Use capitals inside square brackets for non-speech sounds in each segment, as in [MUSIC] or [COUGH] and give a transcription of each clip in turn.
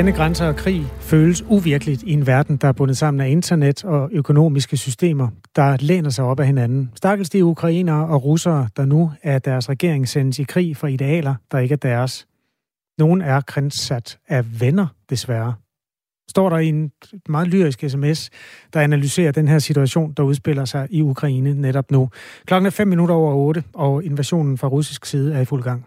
Landegrænser og krig føles uvirkeligt i en verden, der er bundet sammen af internet og økonomiske systemer, der læner sig op af hinanden. Stakkels de ukrainere og russere, der nu af deres regering sendes i krig for idealer, der ikke er deres. Nogen er grænsat af venner, desværre. Står der i en meget lyrisk sms, der analyserer den her situation, der udspiller sig i Ukraine netop nu. Klokken er fem minutter over otte, og invasionen fra russisk side er i fuld gang.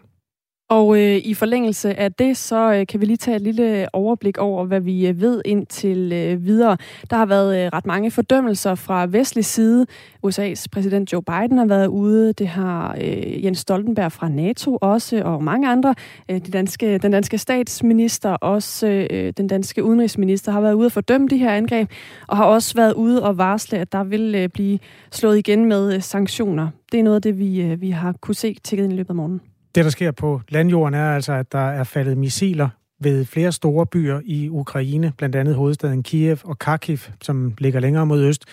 Og øh, i forlængelse af det, så øh, kan vi lige tage et lille overblik over, hvad vi øh, ved indtil øh, videre. Der har været øh, ret mange fordømmelser fra vestlig side. USA's præsident Joe Biden har været ude. Det har øh, Jens Stoltenberg fra NATO også, og mange andre. Øh, de danske, den danske statsminister, også øh, den danske udenrigsminister, har været ude og fordømme de her angreb, og har også været ude og varsle, at der vil øh, blive slået igen med øh, sanktioner. Det er noget af det, vi, øh, vi har kunne se tækket ind i løbet af morgenen. Det, der sker på landjorden, er altså, at der er faldet missiler ved flere store byer i Ukraine, blandt andet hovedstaden Kiev og Kharkiv, som ligger længere mod øst.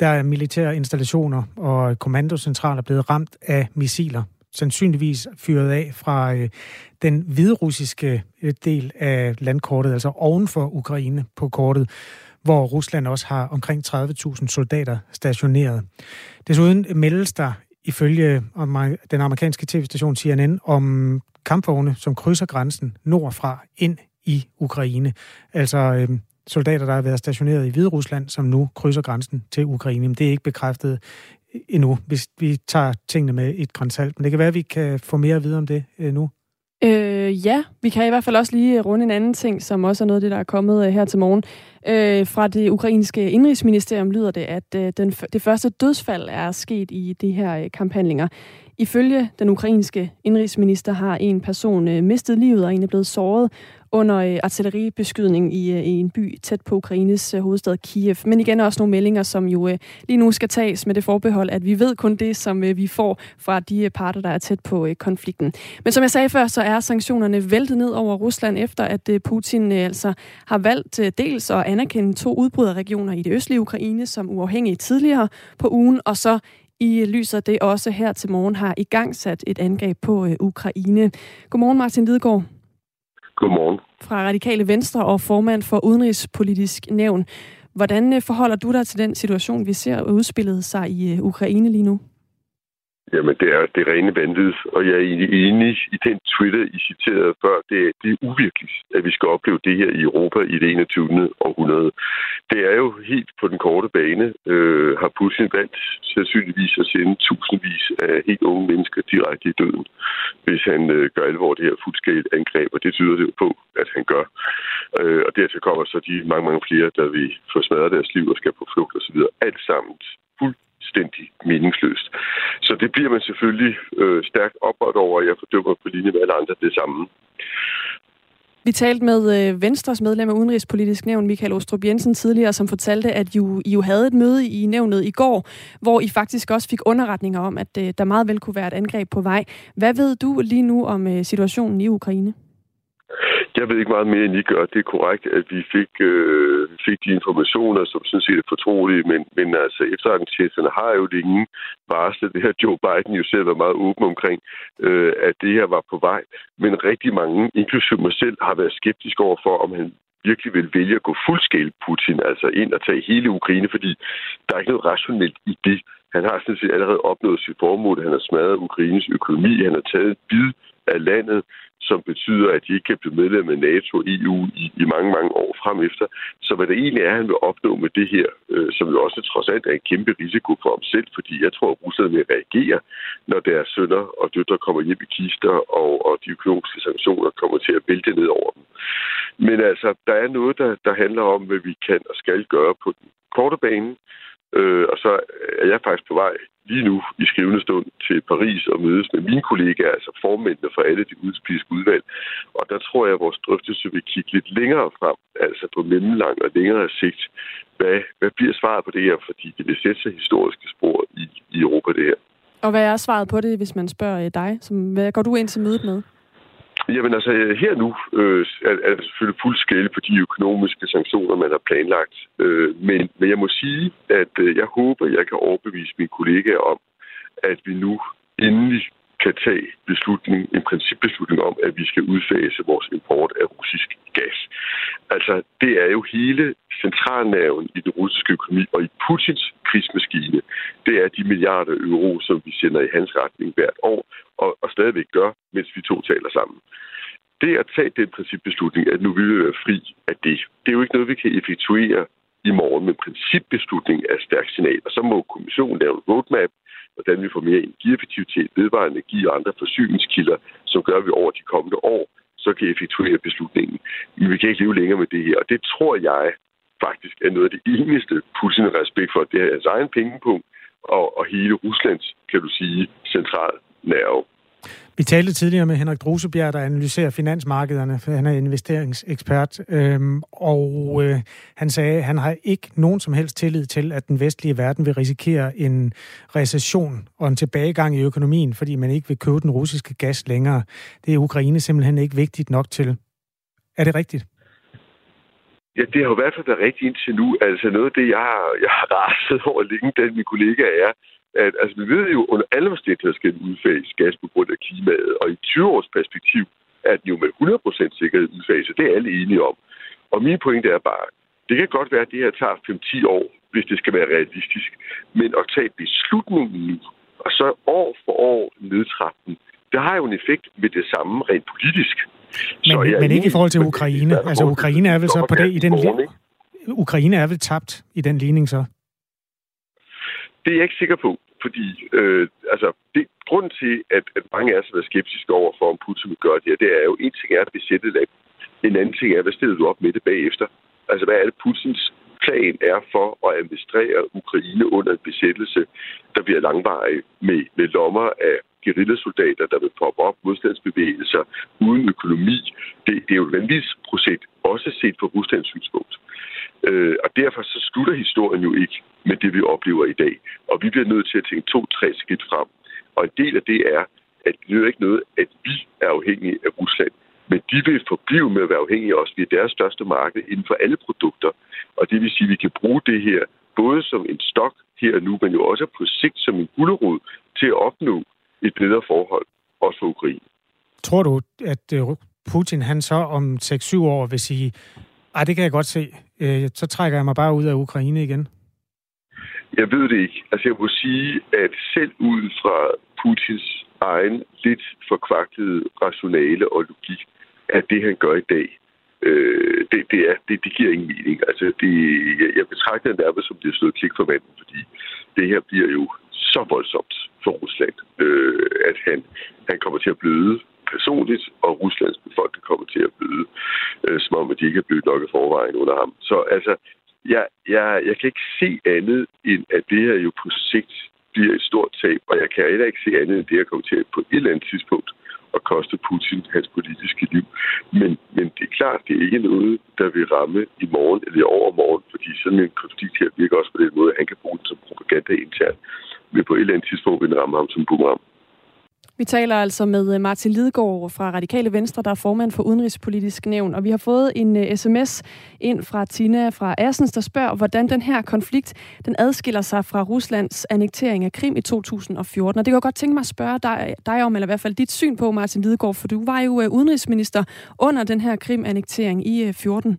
Der er militære installationer og kommandocentraler blevet ramt af missiler, sandsynligvis fyret af fra øh, den hviderussiske øh, del af landkortet, altså oven for Ukraine på kortet, hvor Rusland også har omkring 30.000 soldater stationeret. Desuden meldes der ifølge den amerikanske tv-station CNN om kampvogne, som krydser grænsen nordfra ind i Ukraine. Altså øh, soldater, der har været stationeret i Hviderusland, som nu krydser grænsen til Ukraine. Men det er ikke bekræftet øh, endnu, hvis vi tager tingene med et grænsalt. Men det kan være, at vi kan få mere at vide om det øh, nu. Øh, ja, vi kan i hvert fald også lige runde en anden ting, som også er noget af det, der er kommet øh, her til morgen. Øh, fra det ukrainske indrigsministerium lyder det, at øh, den, det første dødsfald er sket i de her øh, kamphandlinger. Ifølge den ukrainske indrigsminister har en person øh, mistet livet, og en er blevet såret under øh, artilleribeskydning i, øh, i en by tæt på Ukraines øh, hovedstad Kiev. Men igen også nogle meldinger, som jo lige nu skal tages med det forbehold, at vi ved kun det, som vi får fra de parter, der er tæt på konflikten. Men som jeg sagde før, så er sanktionerne væltet ned over Rusland, efter at Putin altså har valgt dels at anerkende to udbryderregioner i det østlige Ukraine som uafhængige tidligere på ugen, og så i lyset det også her til morgen har i gang sat et angreb på Ukraine. Godmorgen Martin Lidegaard. Godmorgen. Fra Radikale Venstre og formand for Udenrigspolitisk Nævn. Hvordan øh, forholder du dig til den situation, vi ser udspillet sig i øh, Ukraine lige nu? Jamen, det er det rene vanvid, og jeg er egentlig enig i den Twitter, I citerede før. Det er, det er uvirkeligt, at vi skal opleve det her i Europa i det 21. århundrede. Det er jo helt på den korte bane, øh, har Putin valgt sandsynligvis at sende tusindvis af helt unge mennesker direkte i døden, hvis han øh, gør alvor det her fuldskælt angreb, og det tyder det jo på, at han gør. Øh, og dertil kommer så de mange, mange flere, der vil få smadret deres liv og skal på flugt osv. Alt sammen fuldstændig meningsløst. Så det bliver man selvfølgelig øh, stærkt oprørt over, og jeg fordømmer på linje med alle andre det samme. Vi talte med øh, Venstres medlem af Udenrigspolitisk Nævn, Michael Ostrup Jensen, tidligere, som fortalte, at I jo havde et møde i nævnet i går, hvor I faktisk også fik underretninger om, at øh, der meget vel kunne være et angreb på vej. Hvad ved du lige nu om øh, situationen i Ukraine? Jeg ved ikke meget mere, end I gør. Det er korrekt, at vi fik, øh, fik de informationer, som sådan set er fortrolige, men, men altså efterretningstjenesterne har jo længe varslet. Det her Joe Biden jo selv var meget åben omkring, øh, at det her var på vej. Men rigtig mange, inklusive mig selv, har været skeptiske over for, om han virkelig vil vælge at gå fuldskæld Putin, altså ind og tage hele Ukraine, fordi der er ikke noget rationelt i det. Han har sådan set allerede opnået sit formål. Han har smadret Ukraines økonomi. Han har taget et bid af landet som betyder, at de ikke kan blive medlem af NATO og EU i, i mange, mange år frem efter. Så hvad det egentlig er, han vil opnå med det her, øh, som jo også trods alt er en kæmpe risiko for ham selv, fordi jeg tror, at Rusland vil reagere, når deres sønner og døtre kommer hjem i kister, og, og de økonomiske sanktioner kommer til at vælte ned over dem. Men altså, der er noget, der, der handler om, hvad vi kan og skal gøre på den korte bane, Øh, og så er jeg faktisk på vej lige nu i skrivende stund til Paris og mødes med mine kollegaer, altså formændene for alle de udenrigspolitiske udvalg. Og der tror jeg, at vores drøftelse vil kigge lidt længere frem, altså på mellemlang og længere sigt. Hvad, hvad bliver svaret på det her? Fordi det vil sætte sig historiske spor i, i Europa, det her. Og hvad er svaret på det, hvis man spørger øh, dig? Som, hvad går du ind til mødet med? Jamen altså, her nu øh, er, er selvfølgelig fuld skæld på de økonomiske sanktioner, man har planlagt. Øh, men, men jeg må sige, at øh, jeg håber, jeg kan overbevise mine kollegaer om, at vi nu endelig kan tage beslutning, en principbeslutning om, at vi skal udfase vores import af russisk gas. Altså, det er jo hele centralnaven i den russiske økonomi og i Putins krigsmaskine. Det er de milliarder euro, som vi sender i hans retning hvert år, og, og stadigvæk gør, mens vi to taler sammen. Det at tage den principbeslutning, at nu vil vi være fri af det, det er jo ikke noget, vi kan effektuere i morgen, men principbeslutning er et stærkt signal. Og så må kommissionen lave en roadmap, hvordan vi får mere energieffektivitet, vedvarende energi og andre forsyningskilder, som gør, at vi over de kommende år så kan effektuere beslutningen. Men vi kan ikke leve længere med det her, og det tror jeg faktisk er noget af det eneste, Putin har respekt for. Det er hans egen pengepunkt og, og hele Ruslands, kan du sige, central nerve. Vi talte tidligere med Henrik Drusebjerg, der analyserer finansmarkederne, for han er investeringsekspert, øhm, og øh, han sagde, at han har ikke nogen som helst tillid til, at den vestlige verden vil risikere en recession og en tilbagegang i økonomien, fordi man ikke vil købe den russiske gas længere. Det er Ukraine simpelthen ikke vigtigt nok til. Er det rigtigt? Ja, det har jo i hvert fald været rigtigt indtil nu. Altså noget af det, jeg har, [LAUGHS] jeg har raset over længe, den min kollega er, at altså, vi ved jo, under alle omstændigheder skal udfase gas på grund af klimaet, og i 20 års perspektiv er den jo med 100% sikkerhed udfaset. Det er alle enige om. Og min pointe er bare, det kan godt være, at det her tager 5-10 år, hvis det skal være realistisk. Men at tage beslutningen nu, og så år for år nedtrappe den, det har jo en effekt med det samme rent politisk. Men, så men ikke i forhold til Ukraine. Altså Ukraine er vel så på det, i den Ukraine er vel tabt i den ligning så? Det er jeg ikke sikker på, fordi øh, altså, det, grunden til, at, at mange af os er skeptiske over for, om Putin vil gøre det her, det er jo, en ting er at besætte land. En anden ting er, hvad stiller du op med det bagefter? Altså, hvad er det Putins plan er for at administrere Ukraine under en besættelse, der bliver langvarig med, med lommer af guerillasoldater, der vil poppe op, modstandsbevægelser, uden økonomi. Det, det er jo et vanvittigt projekt, også set fra Ruslands synspunkt. Øh, og derfor så slutter historien jo ikke med det, vi oplever i dag. Og vi bliver nødt til at tænke to-tre skridt frem. Og en del af det er, at det er ikke noget, at vi er afhængige af Rusland. Men de vil forblive med at være afhængige af os. Vi er deres største marked inden for alle produkter. Og det vil sige, at vi kan bruge det her både som en stok her og nu, men jo også på sigt som en gulderod til at opnå et bedre forhold, også for Ukraine. Tror du, at øh, Putin han så om 6-7 år vil sige, ej, det kan jeg godt se, øh, så trækker jeg mig bare ud af Ukraine igen? Jeg ved det ikke. Altså jeg må sige, at selv ud fra Putins egen lidt forkvaklede rationale og logik, at det han gør i dag, øh, det, det, er, det, det giver ingen mening. Altså det, jeg, jeg betragter det nærmest som det er slået klik for manden, fordi det her bliver jo så voldsomt for Rusland, øh, at han, han kommer til at bløde personligt, og Ruslands befolkning kommer til at bløde, øh, som om at de ikke er blødt nok i forvejen under ham. Så altså, jeg, jeg, jeg kan ikke se andet, end at det her jo på sigt bliver et stort tab, og jeg kan heller ikke se andet, end det her kommer til at på et eller andet tidspunkt at koste Putin hans politiske liv. Men, men det er klart, det er ikke noget, der vil ramme i morgen eller i overmorgen, fordi sådan en konflikt her virker også på den måde, at han kan bruge den som propaganda internt Men på et eller andet tidspunkt vil ramme ham som boomerang. Vi taler altså med øh, Martin Lidegaard fra Radikale Venstre, der er formand for Udenrigspolitisk Nævn, og vi har fået en øh, uh, sms ind fra Tina fra Assens, der spørger, hvordan den her konflikt den adskiller sig fra Ruslands annektering af Krim i 2014. Og det kan jeg godt tænke mig at spørge dig, dig om, eller i hvert fald dit syn på, Martin Lidegaard, for du var jo uh, udenrigsminister under den her Krim-annektering i uh, 14.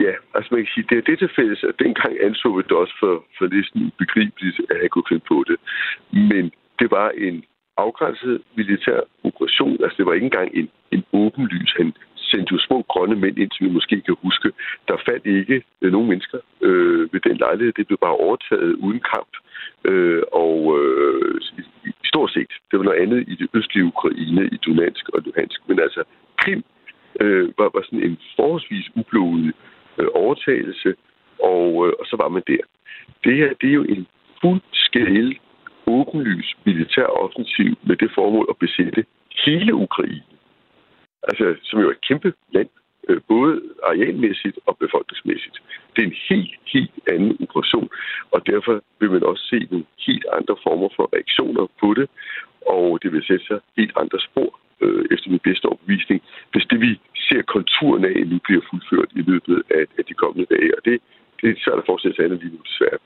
Ja, altså man kan sige, det er det til fælles, at dengang anså vi det også for, for næsten ubegribeligt, at han kunne finde på det. Men det var en afgrænset militær operation. Altså det var ikke engang en, en åben lys. Han sendte jo små grønne mænd ind, som vi måske kan huske. Der faldt ikke øh, nogen mennesker øh, ved den lejlighed. Det blev bare overtaget uden kamp. Øh, og øh, i, stort set, det var noget andet i det østlige Ukraine, i Donetsk og Luhansk. Men altså, Krim øh, var, var sådan en forholdsvis ublodig øh, overtagelse, og, øh, og så var man der. Det her, det er jo en fuldskæld, åbenlys militær offensiv med det formål at besætte hele Ukraine. Altså, som jo er et kæmpe land, øh, både arealmæssigt og befolkningsmæssigt. Det er en helt, helt anden operation, og derfor vil man også se nogle helt andre former for reaktioner på det, og det vil sætte sig helt andre spor øh, efter min bedste overbevisning, hvis det vi ser konturen af nu bliver fuldført i løbet af, af de kommende dage. Og det, det er svært at forestille sig andet lige nu, desværre.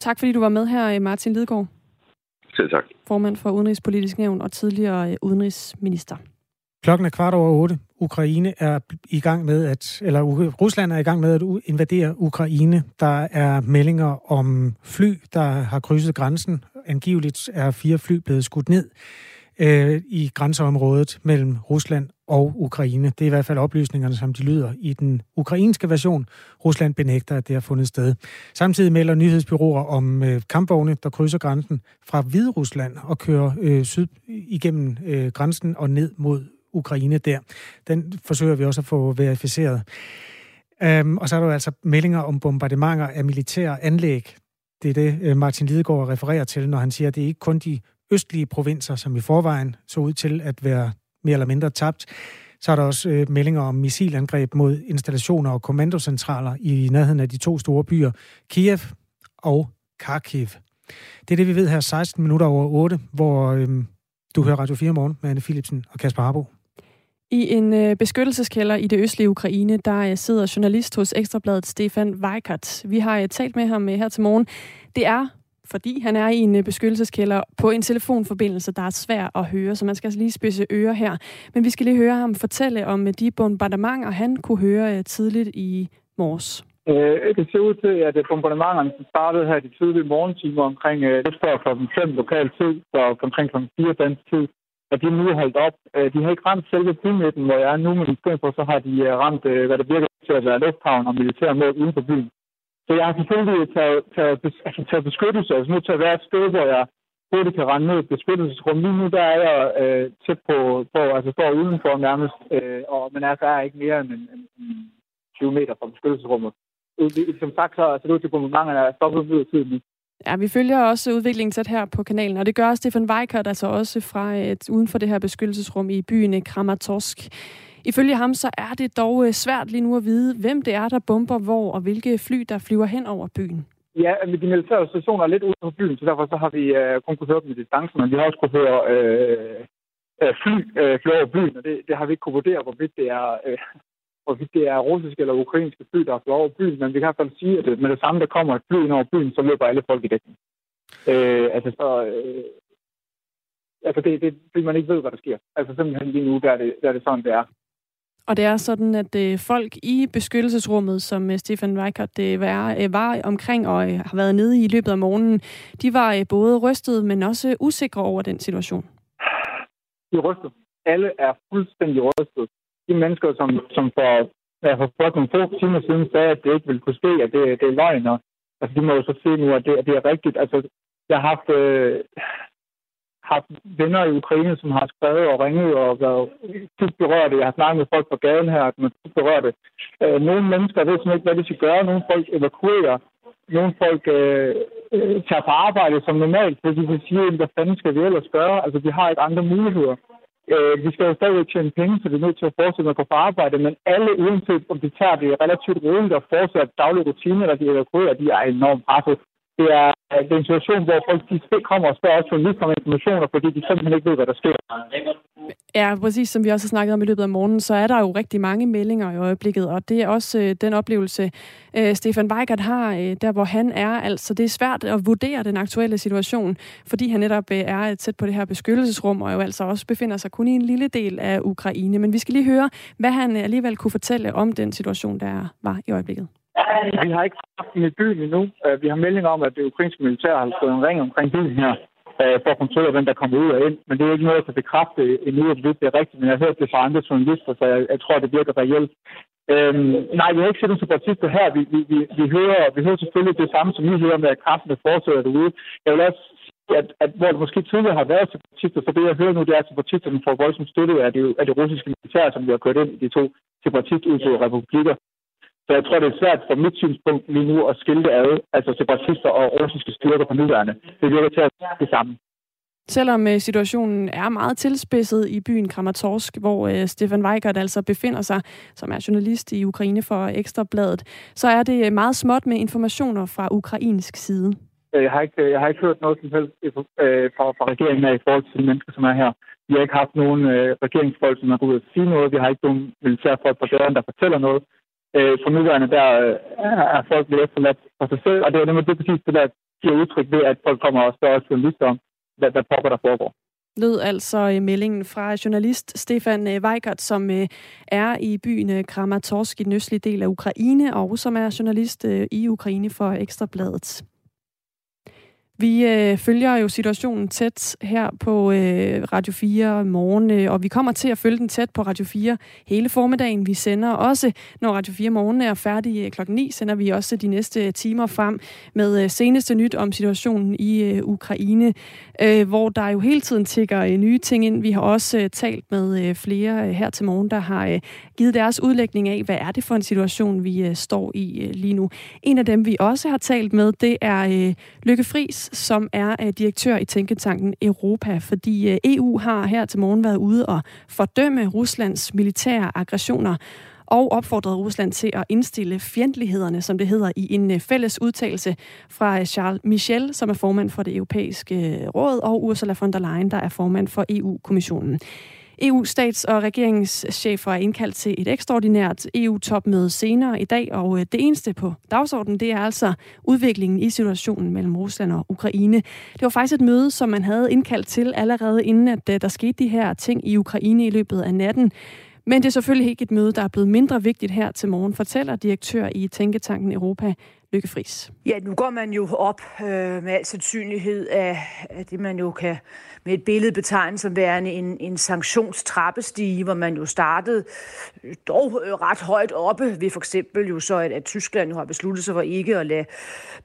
Tak fordi du var med her, Martin Lidgaard. Selv tak. Formand for Udenrigspolitisk Nævn og tidligere øh, udenrigsminister. Klokken er kvart over otte. Ukraine er i gang med at, eller Rusland er i gang med at invadere Ukraine. Der er meldinger om fly, der har krydset grænsen. Angiveligt er fire fly blevet skudt ned øh, i grænseområdet mellem Rusland og Ukraine. Det er i hvert fald oplysningerne, som de lyder i den ukrainske version. Rusland benægter, at det har fundet sted. Samtidig melder nyhedsbyråer om øh, kampvogne, der krydser grænsen fra Hvide Rusland og kører øh, syd igennem øh, grænsen og ned mod Ukraine der. Den forsøger vi også at få verificeret. Øhm, og så er der jo altså meldinger om bombardementer af militære anlæg. Det er det, øh, Martin Lidegaard refererer til, når han siger, at det er ikke kun de østlige provinser, som i forvejen så ud til at være mere eller mindre tabt. Så er der også øh, meldinger om missilangreb mod installationer og kommandocentraler i nærheden af de to store byer, Kiev og Kharkiv. Det er det, vi ved her 16 minutter over 8, hvor øh, du hører Radio 4 morgen med Anne Philipsen og Kasper Harbo. I en øh, beskyttelseskælder i det østlige Ukraine, der øh, sidder journalist hos Ekstrabladet Stefan Weikert. Vi har øh, talt med ham øh, her til morgen. Det er fordi han er i en øh, beskyttelseskælder på en telefonforbindelse, der er svær at høre, så man skal altså lige spidse ører her. Men vi skal lige høre ham fortælle om øh, de bombardementer, han kunne høre øh, tidligt i morges. Øh, det ser ud til, at bombardementerne startede her de tidlige morgentimer omkring øh, kl. 5 lokal tid, og omkring kl. 4 dansk tid at de nu er holdt op. Øh, de har ikke ramt selve bymidten, hvor jeg er nu, men i stedet for, så har de ramt, hvad der virker til at være lufthavn og militær med uden for byen. Så jeg har selvfølgelig taget, taget, altså, taget beskyttelse, altså nu til at være et sted, hvor jeg hurtigt kan rende ned et beskyttelsesrum. Lige nu der er jeg øh, tæt på, på, altså står udenfor nærmest, øh, og, men altså er ikke mere end, end, end 20 meter fra beskyttelsesrummet. Som sagt, så ser det ud til, at mange er stoppet ud af tiden. Ja, vi følger også udviklingen tæt her på kanalen, og det gør Stefan Weikert altså også fra et, uden for det her beskyttelsesrum i byen Kramatorsk. Ifølge ham så er det dog øh, svært lige nu at vide, hvem det er, der bomber hvor, og hvilke fly, der flyver hen over byen. Ja, de militære stationer er lidt ude på byen, så derfor så har vi øh, kun kunne høre dem i distancen, men vi har også kunne høre øh, øh fly øh, fly over byen, og det, det har vi ikke kunne vurdere, hvorvidt det er uh, hvorvidt det er russiske eller ukrainske fly, der er over byen, men vi kan i hvert fald sige, at med det samme, der kommer et fly ind over byen, så løber alle folk i dækning. Øh, altså, så, øh, altså det, det, fordi man ikke ved, hvad der sker. Altså simpelthen lige nu, der er det, der er det sådan, det er. Og det er sådan, at øh, folk i beskyttelsesrummet, som øh, Stefan Weikert det var, øh, var omkring og øh, har været nede i løbet af morgenen, de var øh, både rystet, men også usikre over den situation. De er rystet. Alle er fuldstændig rystet de mennesker, som, som for, ja, for blot nogle få timer siden sagde, at det ikke ville kunne ske, at det, det er løgn. Og, altså, de må jo så se nu, at det, at det er rigtigt. Altså, jeg har haft, øh, haft venner i Ukraine, som har skrevet og ringet og været dybt berørte. Jeg har snakket med folk på gaden her, som er dybt berørte. Øh, nogle mennesker ved simpelthen ikke, hvad de skal gøre. Nogle folk evakuerer. Nogle folk øh, øh tager på arbejde som normalt, fordi de siger, hvad fanden skal vi ellers gøre? Altså, vi har ikke andre muligheder. Øh, vi skal jo stadigvæk tjene penge, så vi er nødt til at fortsætte med at gå på arbejde, men alle, uanset om de tager det relativt roligt og fortsætter daglige rutiner, eller de evakuerer, de er enormt presset. Det er, øh, det er en situation, hvor folk de kommer og spørger os journalister om informationer, fordi de simpelthen ikke ved, hvad der sker. Ja, præcis som vi også har snakket om i løbet af morgenen, så er der jo rigtig mange meldinger i øjeblikket, og det er også øh, den oplevelse, øh, Stefan Weigert har, øh, der hvor han er. Altså, det er svært at vurdere den aktuelle situation, fordi han netop øh, er tæt på det her beskyttelsesrum, og jo altså også befinder sig kun i en lille del af Ukraine. Men vi skal lige høre, hvad han øh, alligevel kunne fortælle om den situation, der var i øjeblikket. Vi har ikke haft den i byen endnu. Øh, vi har meldinger om, at det ukrainske militær har stået en ring omkring byen her øh, for at kontrollere, hvem der kommer ud og ind. Men det er ikke noget, jeg kan bekræfte endnu, at det er rigtigt. Men jeg har hørt det fra andre journalister, så jeg, jeg tror, det virker reelt. Øhm, nej, vi har ikke set nogle separatister her. Vi, vi, vi, vi, hører, vi hører selvfølgelig det samme, som I hører med, at kraften fortsætter derude. Jeg vil også at, at hvor det måske tidligere har været separatister, så det jeg hører nu, det er, at separatisterne får voldsomt støtte af det, af det russiske militær, som vi har kørt ind i de to separatistudtåede republikker. Så jeg tror, det er svært fra mit synspunkt lige nu at skille det ad, altså separatister og russiske styrker på nuværende. Det virker til at det samme. Selvom øh, situationen er meget tilspidset i byen Kramatorsk, hvor øh, Stefan Weigert altså befinder sig, som er journalist i Ukraine for Ekstrabladet, så er det meget småt med informationer fra ukrainsk side. Øh, jeg har ikke, jeg har ikke hørt noget som helst fra, fra regeringen af i forhold til de mennesker, som er her. Vi har ikke haft nogen øh, regeringsfolk, som har gået ud og sige noget. Vi har ikke nogen militærfolk på døren, der fortæller noget. Øh, for nuværende, der øh, er folk lidt efterladt for sig selv, og det er nemlig det præcis det, der giver udtryk ved, at folk kommer og spørger journalister om, hvad, hvad pokker der foregår lød altså meldingen fra journalist Stefan øh, Weigert, som øh, er i byen øh, Kramatorsk i den østlige del af Ukraine, og som er journalist i Ukraine for Ekstrabladet. Vi øh, følger jo situationen tæt her på øh, Radio 4 morgen, øh, og vi kommer til at følge den tæt på Radio 4 hele formiddagen. Vi sender også, når Radio 4 morgen er færdig øh, klokken 9, sender vi også de næste øh, timer frem med øh, seneste nyt om situationen i øh, Ukraine, øh, hvor der jo hele tiden tigger øh, nye ting ind. Vi har også øh, talt med øh, flere øh, her til morgen, der har øh, givet deres udlægning af, hvad er det for en situation, vi øh, står i øh, lige nu. En af dem, vi også har talt med, det er øh, Lykke Friis, som er øh, direktør i Tænketanken Europa, fordi øh, EU har her til morgen været ude og fordømme Ruslands militære aggressioner og opfordret Rusland til at indstille fjendtlighederne, som det hedder, i en øh, fælles udtalelse fra Charles Michel, som er formand for det europæiske råd, og Ursula von der Leyen, der er formand for EU-kommissionen. EU-stats- og regeringschefer er indkaldt til et ekstraordinært EU-topmøde senere i dag, og øh, det eneste på dagsordenen, det er altså udviklingen i situationen mellem Rusland og Ukraine. Det var faktisk et møde, som man havde indkaldt til allerede inden, at øh, der skete de her ting i Ukraine i løbet af natten. Men det er selvfølgelig ikke et møde, der er blevet mindre vigtigt her til morgen, fortæller direktør i Tænketanken Europa, Lykke Friis. Ja, nu går man jo op øh, med al sandsynlighed af, af det, man jo kan med et billede betegne som værende en, en sanktionstrappestige, hvor man jo startede øh, dog øh, ret højt oppe ved for eksempel jo så, at, at Tyskland jo har besluttet sig for ikke at lade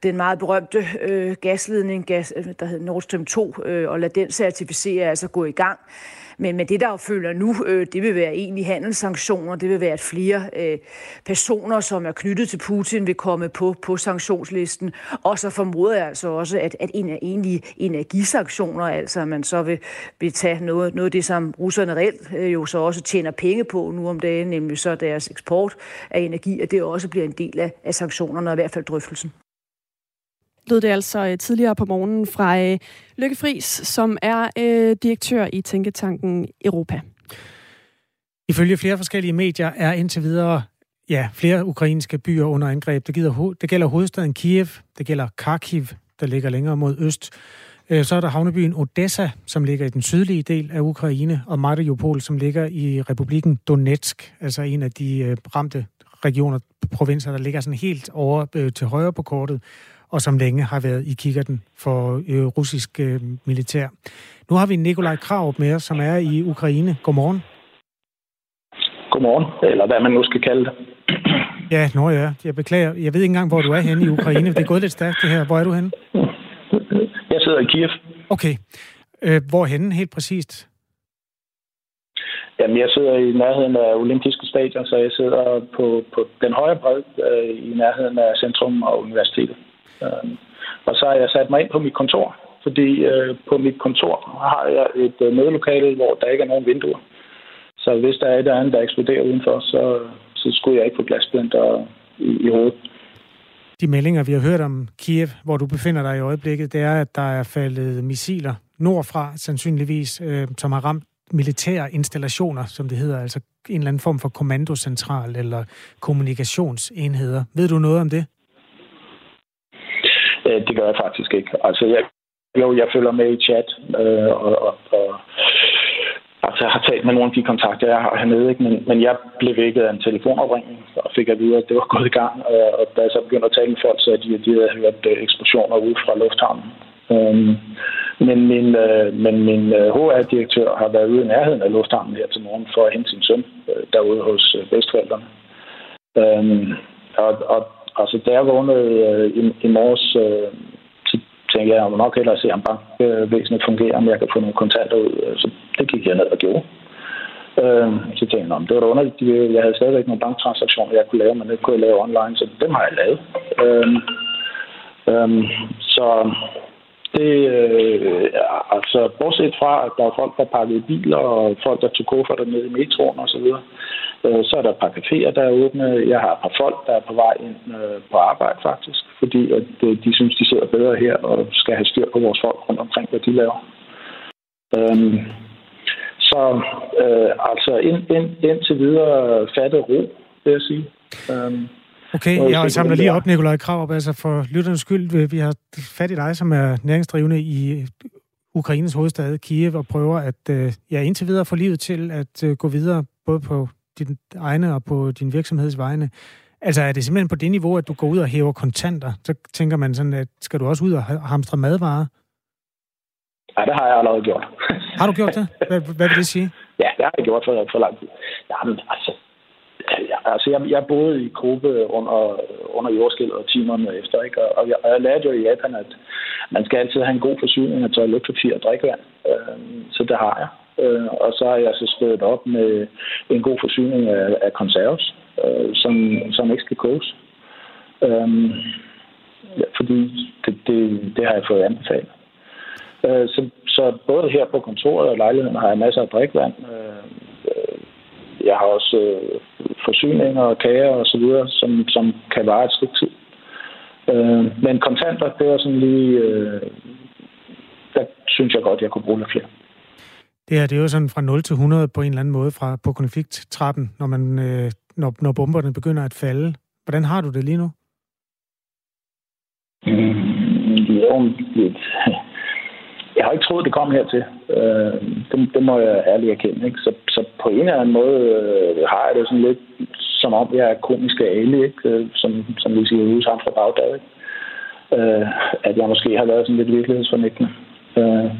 den meget berømte øh, gasledning, gas, øh, der hedder Nord Stream 2, øh, og lade den certificere, altså gå i gang. Men, men det, der følger nu, øh, det vil være egentlig handelssanktioner. Det vil være, at flere øh, personer, som er knyttet til Putin, vil komme på, på sanktionslisten. Og så formoder jeg altså også, at, at en af egentlige energisanktioner, altså at man så vil, vil tage noget, noget af det, som russerne reelt øh, jo så også tjener penge på nu om dagen, nemlig så deres eksport af energi, at det også bliver en del af, af sanktionerne, og i hvert fald drøftelsen lød det altså øh, tidligere på morgenen fra øh, Lykke Friis, som er øh, direktør i Tænketanken Europa. Ifølge flere forskellige medier er indtil videre ja, flere ukrainske byer under angreb. Det, gider, det gælder hovedstaden Kiev, det gælder Kharkiv, der ligger længere mod øst. Så er der havnebyen Odessa, som ligger i den sydlige del af Ukraine, og Mariupol, som ligger i republikken Donetsk, altså en af de ramte regioner, provinser, der ligger sådan helt over til højre på kortet og som længe har været i kikkerten for øh, russisk øh, militær. Nu har vi Nikolaj Krav med os, som er i Ukraine. Godmorgen. Godmorgen, eller hvad man nu skal kalde det. ja, nå ja. Jeg beklager. Jeg ved ikke engang, hvor du er henne i Ukraine. Det er gået lidt stærkt, det her. Hvor er du henne? Jeg sidder i Kiev. Okay. Øh, hvor henne helt præcist? Jamen, jeg sidder i nærheden af olympiske stadion, så jeg sidder på, på den højre bred øh, i nærheden af centrum og universitetet. Øh, og så har jeg sat mig ind på mit kontor, fordi øh, på mit kontor har jeg et øh, mødelokale, hvor der ikke er nogen vinduer. Så hvis der er et eller andet, der eksploderer udenfor, så, så skulle jeg ikke få glassplinter i, i hovedet. De meldinger, vi har hørt om Kiev, hvor du befinder dig i øjeblikket, det er, at der er faldet missiler nordfra, sandsynligvis, øh, som har ramt militære installationer, som det hedder, altså en eller anden form for kommandocentral eller kommunikationsenheder. Ved du noget om det? Øh, det gør jeg faktisk ikke. Altså, jeg, jo, jeg følger med i chat, øh, og, og, og altså, jeg har talt med nogle af de kontakter, jeg har hernede, ikke? Men, men jeg blev vækket af en telefonopringning, og fik at vide, at det var gået i gang. Og, og da jeg så begyndte at tale med folk, så de, de havde hørt øh, eksplosioner ude fra lufthavnen. Øhm, men min, øh, men min øh, HR-direktør har været ude i nærheden af lufthavnen her til morgen for at hente sin søn øh, derude hos øh, bedstforældrene. Øhm, og, og Altså, da jeg vågnede øh, i, i morges, øh, så tænkte jeg, at jeg må nok hellere se, om bankvæsenet fungerer, om jeg kan få nogle kontanter ud. Øh, så det gik jeg ned og gjorde. Øh, så tænkte jeg, det var da underligt. Jeg havde stadigvæk nogle banktransaktioner, jeg kunne lave, men det kunne jeg lave online, så dem har jeg lavet. Øh, øh, så det, øh, altså, bortset fra, at der er folk, der pakkede biler, og folk, der tog kufferter ned i metroen og så videre, Øh, så er der et par caféer, der er åbne. Jeg har et par folk, der er på vej ind øh, på arbejde faktisk, fordi at øh, de synes, de sidder bedre her og skal have styr på vores folk rundt omkring, hvad de laver. Øhm, så øh, altså ind, ind, indtil videre fatte ro, vil jeg sige. Øhm, Okay, jeg samler lige op, Nikolaj Krav, altså for lytternes skyld, vi har fat i dig, som er næringsdrivende i Ukraines hovedstad Kiev og prøver at øh, ja, indtil videre få livet til at øh, gå videre, både på din egne og på din virksomheds vegne. Altså er det simpelthen på det niveau, at du går ud og hæver kontanter? Så tænker man sådan, at skal du også ud og hamstre madvarer? Ja, det har jeg allerede gjort. har du gjort det? [LAUGHS] Hvad, hvad vil det sige? Ja, det har jeg gjort for, for lang tid. Jamen, altså, altså jeg, jeg boede i gruppe under, under jordskældet og timerne efter, ikke? Og, jeg, og jeg lærte jo i Japan, at man skal altid have en god forsyning af toiletpapir og drikkevand. Øh, så det har jeg. Øh, og så har jeg så skrevet op med en god forsyning af, af konserves, øh, som, som ikke skal koges. Øh, ja, fordi det, det, det har jeg fået anbefalet. Øh, så, så både her på kontoret og lejligheden har jeg masser af drikkevand. Øh, øh jeg har også øh, forsyninger og kager og så videre, som, som kan vare et stykke tid. Øh, men kontanter, det var sådan lige... Øh, der synes jeg godt, jeg kunne bruge lidt flere. Det her, det er jo sådan fra 0 til 100 på en eller anden måde fra, på konflikttrappen, når, man, øh, når, når bomberne begynder at falde. Hvordan har du det lige nu? Mm, jo, lidt, jeg har ikke troet, det kom hertil. Øh, det, det må jeg ærligt erkende. Ikke? Så, så på en eller anden måde øh, har jeg det sådan lidt, som om jeg er komisk ali, ikke? Øh, som, som vi siger ude sammen fra Bagdad. Ikke? Øh, at jeg måske har været sådan lidt virkelighedsfornægtende. Øh,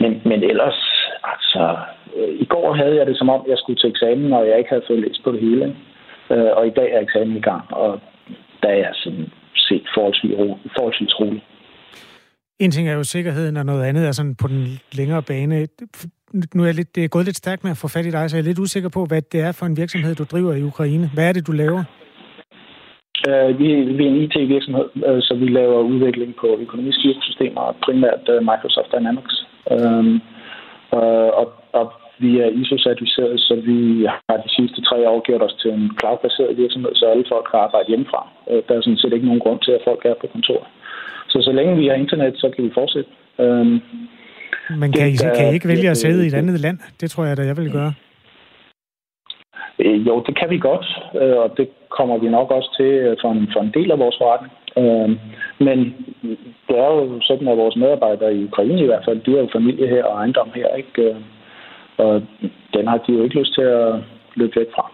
men, men ellers, altså, øh, i går havde jeg det som om, jeg skulle til eksamen, og jeg ikke havde fået læst på det hele. Ikke? Øh, og i dag er eksamen i gang, og der er jeg sådan set forholdsvis, rolig. forholdsvis rolig. En ting er jo sikkerheden, og noget andet er sådan på den længere bane. Nu er jeg lidt, det er gået lidt stærkt med at få fat i dig, så jeg er lidt usikker på, hvad det er for en virksomhed, du driver i Ukraine. Hvad er det, du laver? Uh, vi, vi er en IT-virksomhed, uh, øh, så vi laver udvikling på økonomiske systemer, primært uh, Microsoft Dynamics. Uh, uh, og, og vi er ISO-certificeret, så vi har de sidste tre år gjort os til en cloud-baseret virksomhed, så alle folk kan arbejde hjemmefra. Uh, der er sådan set ikke nogen grund til, at folk er på kontor. Så så længe vi har internet, så kan vi fortsætte. Øhm, Men kan, det, I, kan I ikke vælge at sidde i et andet land? Det tror jeg da, jeg vil gøre. Øh, jo, det kan vi godt, øh, og det kommer vi nok også til øh, for en, for en del af vores forretning. Øh, men det er jo sådan, at vores medarbejdere i Ukraine i hvert fald, de har jo familie her og ejendom her, ikke? Øh, og den har de jo ikke lyst til at løbe væk fra.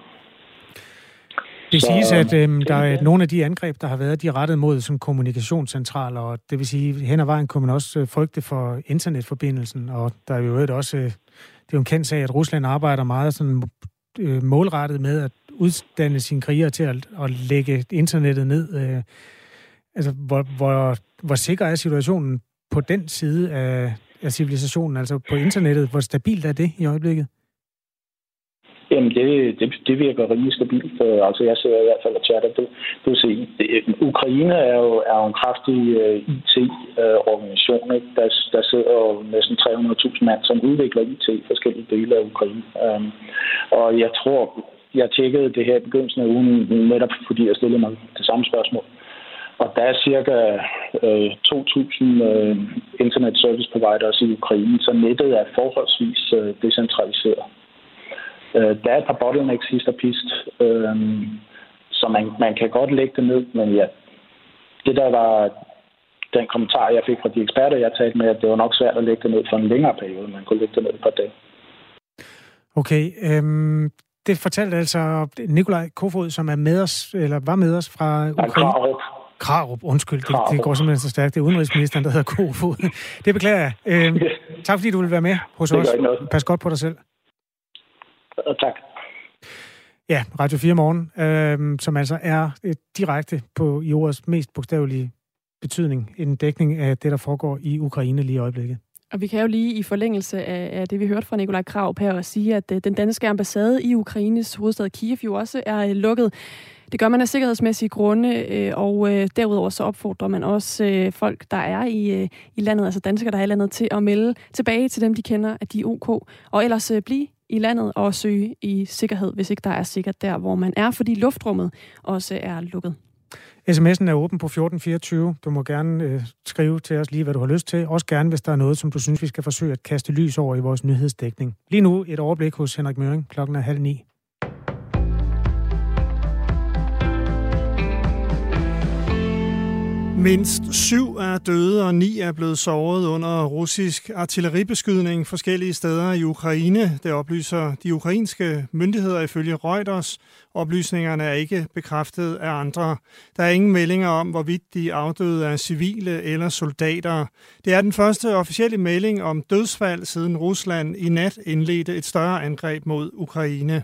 Det siges, at øhm, der er nogle af de angreb, der har været, de er rettet mod sådan, kommunikationscentraler, og det vil sige, hen ad vejen kunne man også øh, frygte for internetforbindelsen, og der er jo også, øh, det er jo en kendt sag, at Rusland arbejder meget sådan, øh, målrettet med at uddanne sine krigere til at, at lægge internettet ned. Øh, altså, hvor, hvor, hvor sikker er situationen på den side af, af civilisationen, altså på internettet? Hvor stabilt er det i øjeblikket? Jamen, det, det, det virker rimelig stabilt. Øh, altså, jeg ser i hvert fald at chatter. Det, det vil sige, det, Ukraine er jo, er jo en kraftig øh, uh, IT-organisation. Øh, uh, der, der sidder jo næsten 300.000 mand, som udvikler IT i forskellige dele af Ukraine. Um, og jeg tror, jeg tjekkede det her i begyndelsen af ugen, netop fordi jeg stillede mig det samme spørgsmål. Og der er cirka øh, 2.000 øh, internet service providers i Ukraine, så nettet er forholdsvis øh, decentraliseret. Øh, der er et par bottlenecks sidst og pist, øh, så man, man kan godt lægge det ned, men ja, det der var den kommentar, jeg fik fra de eksperter, jeg talte med, at det var nok svært at lægge det ned for en længere periode. Man kunne lægge det ned et par dage. Okay, øhm, det fortalte altså Nikolaj Kofod, som er med os, eller var med os fra Ukraine. Krarup. Krarup, undskyld, det, det går simpelthen så stærkt. Det er udenrigsministeren, der hedder Kofod. [LAUGHS] Det beklager jeg. Øhm, tak fordi du vil være med hos os. Pas godt på dig selv og tak. Ja, Radio 4 Morgen, øh, som altså er et direkte på i ordets mest bogstavelige betydning en dækning af det, der foregår i Ukraine lige i øjeblikket. Og vi kan jo lige i forlængelse af, af det, vi hørte fra Nikolaj Krav her, sige, at øh, den danske ambassade i Ukraines hovedstad Kiev jo også er øh, lukket. Det gør man af sikkerhedsmæssige grunde, øh, og derudover så opfordrer man også folk, der er i, i landet, altså danskere, der er i landet, til at melde tilbage til dem, de kender, at de er OK. Og ellers blive i landet og søge i sikkerhed, hvis ikke der er sikkert der, hvor man er, fordi luftrummet også er lukket. SMS'en er åben på 1424. Du må gerne øh, skrive til os lige, hvad du har lyst til. Også gerne, hvis der er noget, som du synes, vi skal forsøge at kaste lys over i vores nyhedsdækning. Lige nu et overblik hos Henrik Møring. Klokken er halv ni. Mindst syv er døde og ni er blevet såret under russisk artilleribeskydning forskellige steder i Ukraine. Det oplyser de ukrainske myndigheder ifølge Reuters. Oplysningerne er ikke bekræftet af andre. Der er ingen meldinger om, hvorvidt de afdøde er civile eller soldater. Det er den første officielle melding om dødsfald siden Rusland i nat indledte et større angreb mod Ukraine.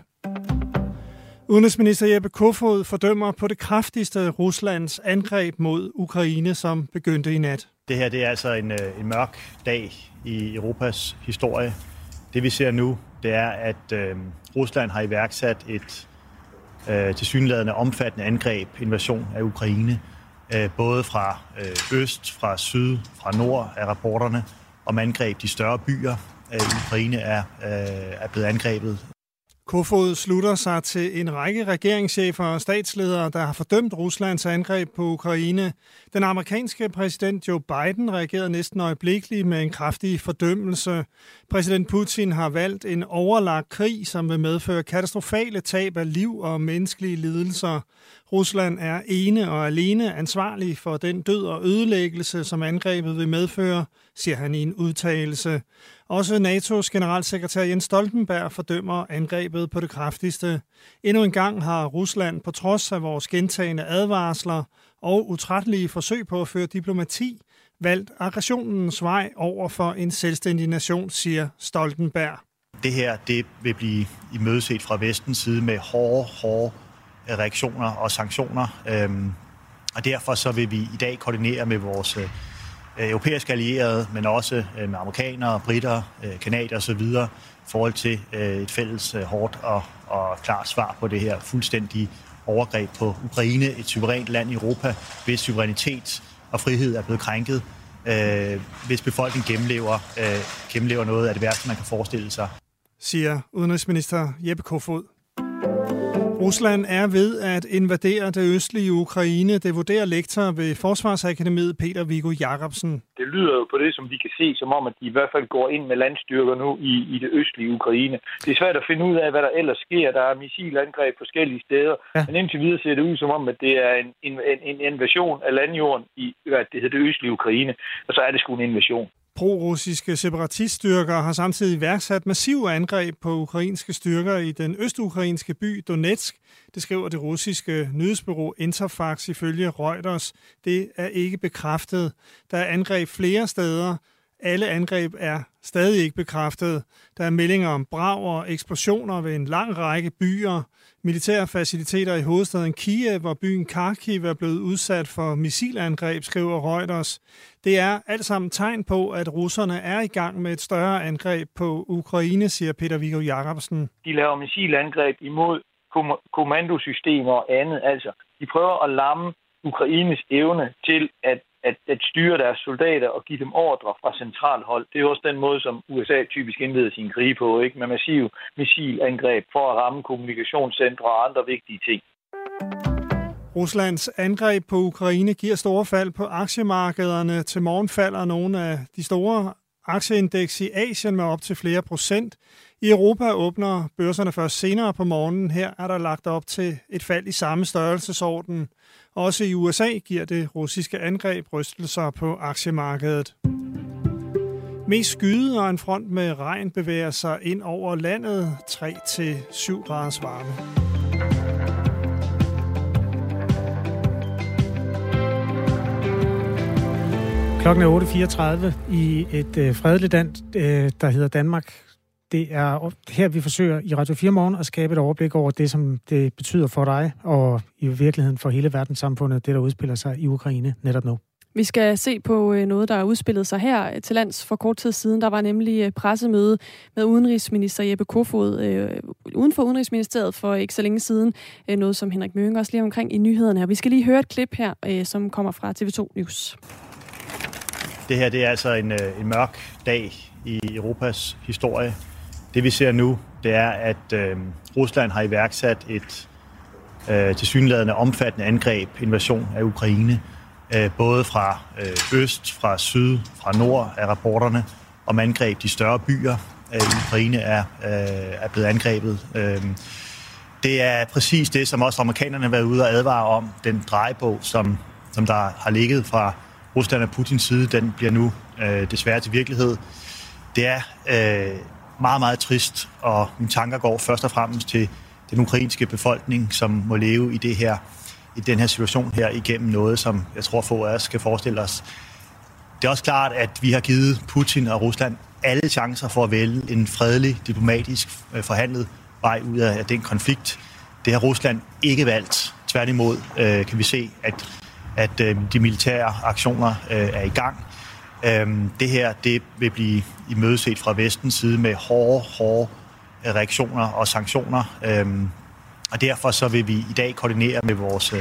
Udenrigsminister Jeppe Kofod fordømmer på det kraftigste Ruslands angreb mod Ukraine, som begyndte i nat. Det her det er altså en, øh, en mørk dag i Europas historie. Det vi ser nu, det er, at øh, Rusland har iværksat et øh, tilsyneladende omfattende angreb, invasion af Ukraine, øh, både fra øh, øst, fra syd, fra nord af rapporterne om angreb. De større byer øh, i Ukraine er, øh, er blevet angrebet Kofod slutter sig til en række regeringschefer og statsledere, der har fordømt Ruslands angreb på Ukraine. Den amerikanske præsident Joe Biden reagerede næsten øjeblikkeligt med en kraftig fordømmelse. Præsident Putin har valgt en overlagt krig, som vil medføre katastrofale tab af liv og menneskelige lidelser. Rusland er ene og alene ansvarlig for den død og ødelæggelse, som angrebet vil medføre, siger han i en udtalelse. Også NATO's generalsekretær Jens Stoltenberg fordømmer angrebet på det kraftigste. Endnu en gang har Rusland på trods af vores gentagende advarsler og utrættelige forsøg på at føre diplomati, valgt aggressionens vej over for en selvstændig nation, siger Stoltenberg. Det her det vil blive imødeset fra vestens side med hårde, hårde reaktioner og sanktioner. Øhm, og derfor så vil vi i dag koordinere med vores øh, europæiske allierede, men også øh, med amerikanere, britter, øh, kanadier osv. i forhold til øh, et fælles øh, hårdt og, og klart svar på det her fuldstændige overgreb på Ukraine, et suverænt land i Europa, hvis suverænitet og frihed er blevet krænket, øh, hvis befolkningen gennemlever, øh, gennemlever noget af det værste, man kan forestille sig. Siger udenrigsminister Jeppe Kofod. Rusland er ved at invadere det østlige Ukraine. Det vurderer lektor ved Forsvarsakademiet Peter Viggo Jacobsen. Det lyder jo på det, som vi kan se, som om, at de i hvert fald går ind med landstyrker nu i, i det østlige Ukraine. Det er svært at finde ud af, hvad der ellers sker. Der er missilangreb forskellige steder. Ja. Men indtil videre ser det ud som om, at det er en, en, en invasion af landjorden i hvad det, hedder, det østlige Ukraine. Og så er det sgu en invasion. Pro-russiske separatiststyrker har samtidig værksat massive angreb på ukrainske styrker i den østukrainske by Donetsk. Det skriver det russiske nyhedsbureau Interfax ifølge Reuters. Det er ikke bekræftet. Der er angreb flere steder. Alle angreb er stadig ikke bekræftet. Der er meldinger om brag og eksplosioner ved en lang række byer. Militære faciliteter i hovedstaden Kiev og byen Kharkiv er blevet udsat for missilangreb, skriver Reuters. Det er alt sammen tegn på, at russerne er i gang med et større angreb på Ukraine, siger Peter Viggo Jacobsen. De laver missilangreb imod kommandosystemer og andet. Altså, de prøver at lamme Ukraines evne til at at, at styre deres soldater og give dem ordre fra centralhold. Det er også den måde, som USA typisk indleder sin krige på, ikke? med massiv missilangreb for at ramme kommunikationscentre og andre vigtige ting. Ruslands angreb på Ukraine giver store fald på aktiemarkederne. Til morgen falder nogle af de store aktieindeks i Asien med op til flere procent. I Europa åbner børserne først senere på morgenen. Her er der lagt op til et fald i samme størrelsesorden. Også i USA giver det russiske angreb rystelser på aktiemarkedet. Mest skyde og en front med regn bevæger sig ind over landet 3-7 graders varme. Klokken er 8.34 i et øh, fredeligt land, øh, der hedder Danmark. Det er her, vi forsøger i Radio 4 Morgen at skabe et overblik over det, som det betyder for dig, og i virkeligheden for hele verdenssamfundet, det der udspiller sig i Ukraine netop nu. Vi skal se på øh, noget, der er udspillet sig her til lands for kort tid siden. Der var nemlig øh, pressemøde med udenrigsminister Jeppe Kofod øh, uden for Udenrigsministeriet for ikke så længe siden. Øh, noget, som Henrik Møring også lige omkring i nyhederne her. Vi skal lige høre et klip her, øh, som kommer fra TV2 News. Det her det er altså en, en mørk dag i Europas historie. Det vi ser nu, det er, at øh, Rusland har iværksat et øh, tilsyneladende omfattende angreb, invasion af Ukraine, øh, både fra øh, øst, fra syd, fra nord af rapporterne om angreb. De større byer øh, i Ukraine er, øh, er blevet angrebet. Øh, det er præcis det, som også amerikanerne har været ude og advare om, den drejebog, som som der har ligget fra Rusland og Putins side, den bliver nu øh, desværre til virkelighed. Det er øh, meget, meget trist, og mine tanker går først og fremmest til den ukrainske befolkning, som må leve i det her i den her situation her igennem noget, som jeg tror få af os kan forestille os. Det er også klart, at vi har givet Putin og Rusland alle chancer for at vælge en fredelig, diplomatisk øh, forhandlet vej ud af den konflikt. Det har Rusland ikke valgt. Tværtimod øh, kan vi se, at, at øh, de militære aktioner øh, er i gang. Øh, det her det vil blive imødeset fra vestens side med hårde, hårde øh, reaktioner og sanktioner. Øh, og derfor så vil vi i dag koordinere med vores øh,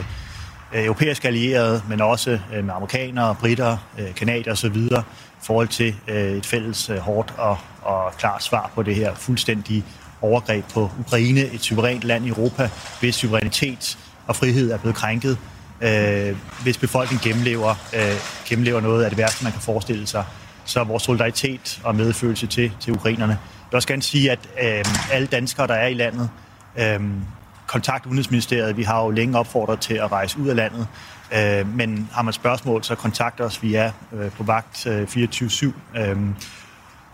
øh europæiske allierede, men også øh, med amerikanere, britter, øh, kanadier osv., i forhold til øh, et fælles øh, hårdt og, og klart svar på det her fuldstændige overgreb på Ukraine, et suverænt land i Europa, hvis suverænitet og frihed er blevet krænket, øh, hvis befolkningen gennemlever, øh, gennemlever noget af det værste, man kan forestille sig. Så vores solidaritet og medfølelse til, til ukrainerne. Jeg vil også gerne sige, at øh, alle danskere, der er i landet, øh, kontakt Udenrigsministeriet. Vi har jo længe opfordret til at rejse ud af landet, øh, men har man spørgsmål, så kontakt os. Vi er øh, på vagt øh, 24-7, øh,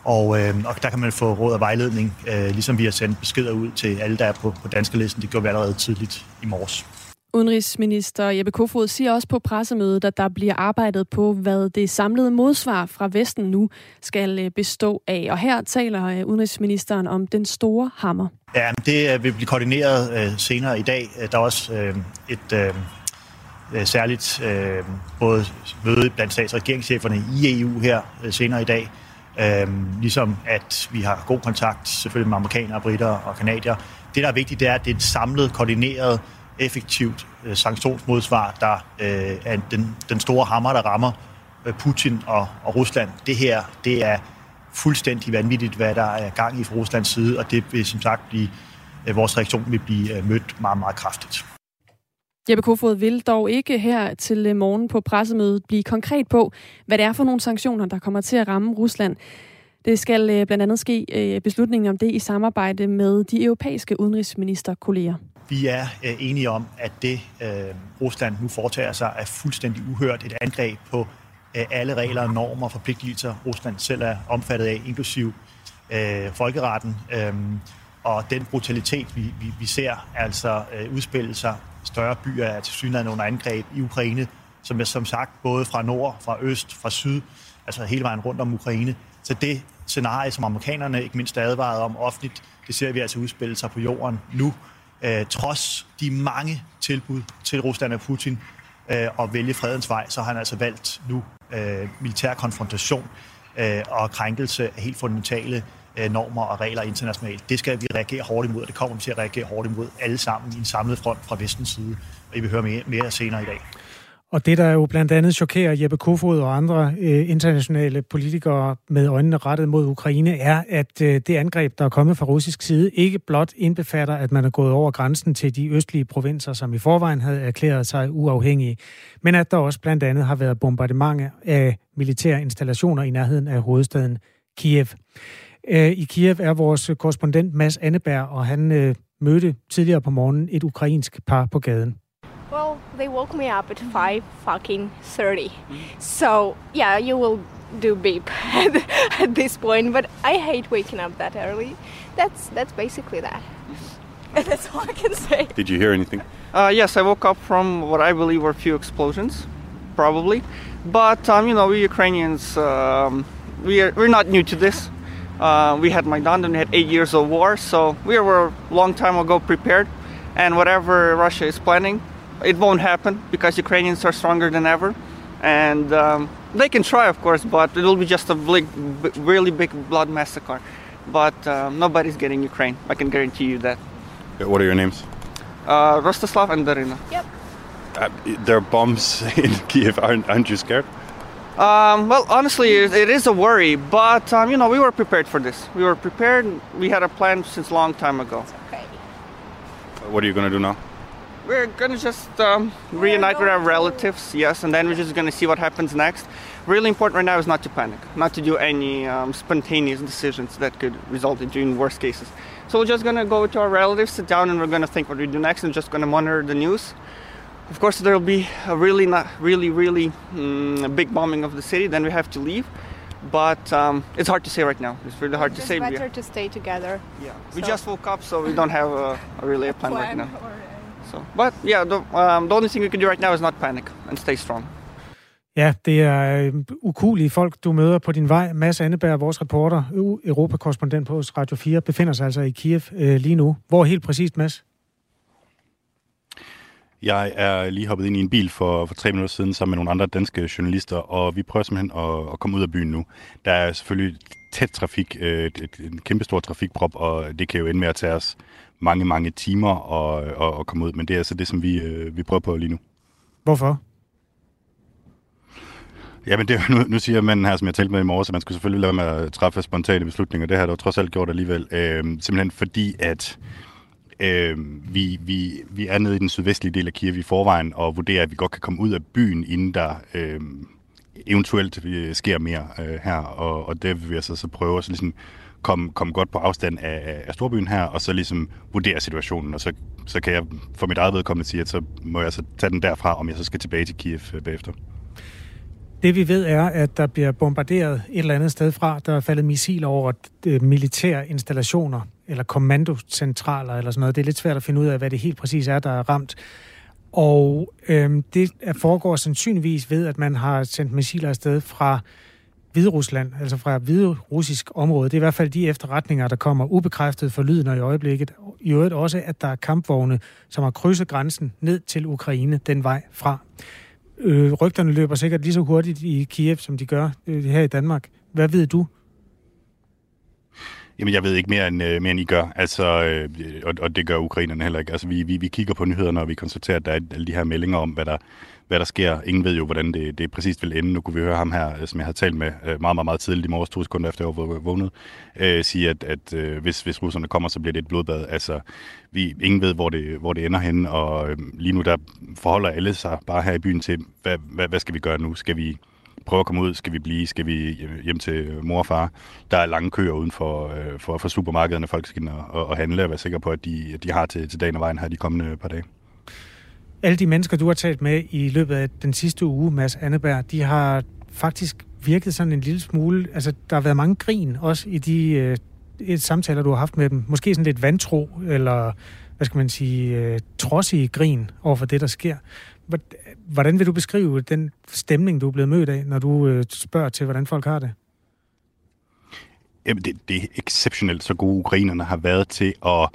og, øh, og der kan man få råd og vejledning, øh, ligesom vi har sendt beskeder ud til alle, der er på, på danske listen. Det gjorde vi allerede tidligt i morges. Udenrigsminister Jeppe Kofod siger også på pressemødet, at der bliver arbejdet på, hvad det samlede modsvar fra Vesten nu skal øh, bestå af. Og her taler øh, udenrigsministeren om den store hammer. Ja, det øh, vil blive koordineret senere i dag. Der er også et særligt både møde blandt stats- og regeringscheferne i EU her senere i dag. Ligesom at vi har god kontakt selvfølgelig med amerikanere, britter og kanadier. Det, der er vigtigt, det er, at det er et samlet, koordineret effektivt øh, sanktionsmodsvar, der øh, er den, den store hammer, der rammer øh, Putin og, og Rusland. Det her, det er fuldstændig vanvittigt, hvad der er gang i fra Ruslands side, og det vil som sagt blive, øh, vores reaktion vil blive øh, mødt meget, meget kraftigt. Jeppe Kofod vil dog ikke her til øh, morgen på pressemødet blive konkret på, hvad det er for nogle sanktioner, der kommer til at ramme Rusland. Det skal øh, blandt andet ske øh, beslutningen om det i samarbejde med de europæiske udenrigsministerkolleger. Vi er øh, enige om, at det øh, Rusland nu foretager sig er fuldstændig uhørt. Et angreb på øh, alle regler, normer og forpligtelser, Rusland selv er omfattet af, inklusiv øh, folkeretten. Øh, og den brutalitet, vi, vi, vi ser, altså øh, udspille sig. Større byer er til synligheden under angreb i Ukraine, som er som sagt både fra nord, fra øst, fra syd, altså hele vejen rundt om Ukraine. Så det scenarie, som amerikanerne ikke mindst advaret om offentligt, det ser vi altså udspille sig på jorden nu øh, trods de mange tilbud til Rusland og Putin øh, at vælge fredens vej, så har han altså valgt nu øh, militær konfrontation øh, og krænkelse af helt fundamentale øh, normer og regler internationalt. Det skal vi reagere hårdt imod, og det kommer vi til at reagere hårdt imod alle sammen i en samlet front fra vestens side. Og I vil høre mere, mere senere i dag. Og det, der jo blandt andet chokerer Jeppe Kofod og andre øh, internationale politikere med øjnene rettet mod Ukraine, er, at øh, det angreb, der er kommet fra russisk side, ikke blot indbefatter, at man er gået over grænsen til de østlige provinser, som i forvejen havde erklæret sig uafhængige, men at der også blandt andet har været bombardement af militære installationer i nærheden af hovedstaden Kiev. Øh, I Kiev er vores korrespondent Mads Anneberg, og han øh, mødte tidligere på morgenen et ukrainsk par på gaden. Well, they woke me up at five fucking thirty. So yeah, you will do beep at, [LAUGHS] at this point. But I hate waking up that early. That's that's basically that. [LAUGHS] that's all I can say. Did you hear anything? Uh, yes, I woke up from what I believe were a few explosions, probably. But um, you know, we Ukrainians, um, we are, we're not new to this. Uh, we had Maidan and we had eight years of war, so we were a long time ago prepared. And whatever Russia is planning, it won't happen because Ukrainians are stronger than ever, and um, they can try, of course, but it will be just a big, really big blood massacre. But um, nobody's getting Ukraine. I can guarantee you that. What are your names? Uh, Rostislav and Darina. Yep. Uh, there are bombs [LAUGHS] in Kiev. Aren't, aren't you scared? Um, well, honestly, it is a worry, but um, you know we were prepared for this. We were prepared. We had a plan since a long time ago. Okay. What are you going to do now? We're gonna just um, reunite with our relatives, yes, and then we're just gonna see what happens next. Really important right now is not to panic, not to do any um, spontaneous decisions that could result in worst cases. So we're just gonna go to our relatives, sit down, and we're gonna think what we do next, and just gonna monitor the news. of course, there will be a really, not really, really mm, big bombing of the city. Then we have to leave. But um, it's hard to say right now. It's really hard it's to say. better to stay together. Yeah, we just woke up, so we don't have a, a really a plan, plan right now. So, but yeah, the, um, the only thing we can do right now is not panic and stay strong. Ja, det er øh, ukulige folk, du møder på din vej. Mads Anneberg, vores reporter, Europakorrespondent på Radio 4, befinder sig altså i Kiev øh, lige nu. Hvor helt præcist, Mads? Jeg er lige hoppet ind i en bil for, for tre minutter siden sammen med nogle andre danske journalister, og vi prøver simpelthen at, at komme ud af byen nu. Der er selvfølgelig tæt trafik, øh, en kæmpe stor trafikprop, og det kan jo ende med at tage os mange, mange timer at, at, at komme ud, men det er altså det, som vi, øh, vi prøver på lige nu. Hvorfor? Jamen, det, nu, nu siger man her, som jeg talte med i morges, at man skulle selvfølgelig lade med at træffe spontane beslutninger. Det har jeg trods alt gjort alligevel. Øh, simpelthen fordi, at øh, vi, vi, vi er nede i den sydvestlige del af Kiev i forvejen, og vurderer, at vi godt kan komme ud af byen, inden der øh, eventuelt øh, sker mere øh, her. Og, og det vil vi altså så prøve at så ligesom komme, komme godt på afstand af, af storbyen her, og så ligesom vurdere situationen. Og så, så kan jeg for mit eget vedkommende sige, at så må jeg så tage den derfra, om jeg så skal tilbage til Kiev øh, bagefter. Det vi ved er, at der bliver bombarderet et eller andet sted fra. Der er faldet missiler over øh, militære installationer eller kommandocentraler eller sådan noget. Det er lidt svært at finde ud af, hvad det helt præcis er, der er ramt. Og øhm, det foregår sandsynligvis ved, at man har sendt missiler afsted fra øh, Rusland, altså fra Hvide Russisk område. Det er i hvert fald de efterretninger, der kommer ubekræftet for lyden i øjeblikket. I øvrigt også, at der er kampvogne, som har krydset grænsen ned til Ukraine den vej fra. Øh, rygterne løber sikkert lige så hurtigt i Kiev, som de gør øh, her i Danmark. Hvad ved du? Jamen, jeg ved ikke mere end, øh, mere end I gør, altså, øh, og, og det gør ukrainerne heller ikke. Altså, vi, vi, vi kigger på nyhederne, og vi konstaterer, at der er alle de her meldinger om, hvad der, hvad der sker. Ingen ved jo, hvordan det, det præcist vil ende. Nu kunne vi høre ham her, øh, som jeg har talt med øh, meget, meget, meget tidligt i morges, to sekunder efter jeg var vågnet, øh, sige, at, at øh, hvis, hvis russerne kommer, så bliver det et blodbad. Altså, vi, ingen ved, hvor det, hvor det ender hen, og øh, lige nu der forholder alle sig bare her i byen til, hvad, hvad, hvad skal vi gøre nu? Skal vi prøve at komme ud, skal vi blive, skal vi hjem til mor og far. Der er lange køer uden for, øh, for, for supermarkederne, folk skal ind og, og handle og være sikre på, at de, de har til, til dagen og vejen her de kommende par dage. Alle de mennesker, du har talt med i løbet af den sidste uge, Mads Anneberg, de har faktisk virket sådan en lille smule... Altså, der har været mange grin også i de øh, et samtaler, du har haft med dem. Måske sådan lidt vantro, eller hvad skal man sige, øh, trodsige grin over for det, der sker. Hvordan vil du beskrive den stemning, du er blevet mødt af, når du øh, spørger til, hvordan folk har det? Jamen, det, det er exceptionelt så gode ukrainerne har været til at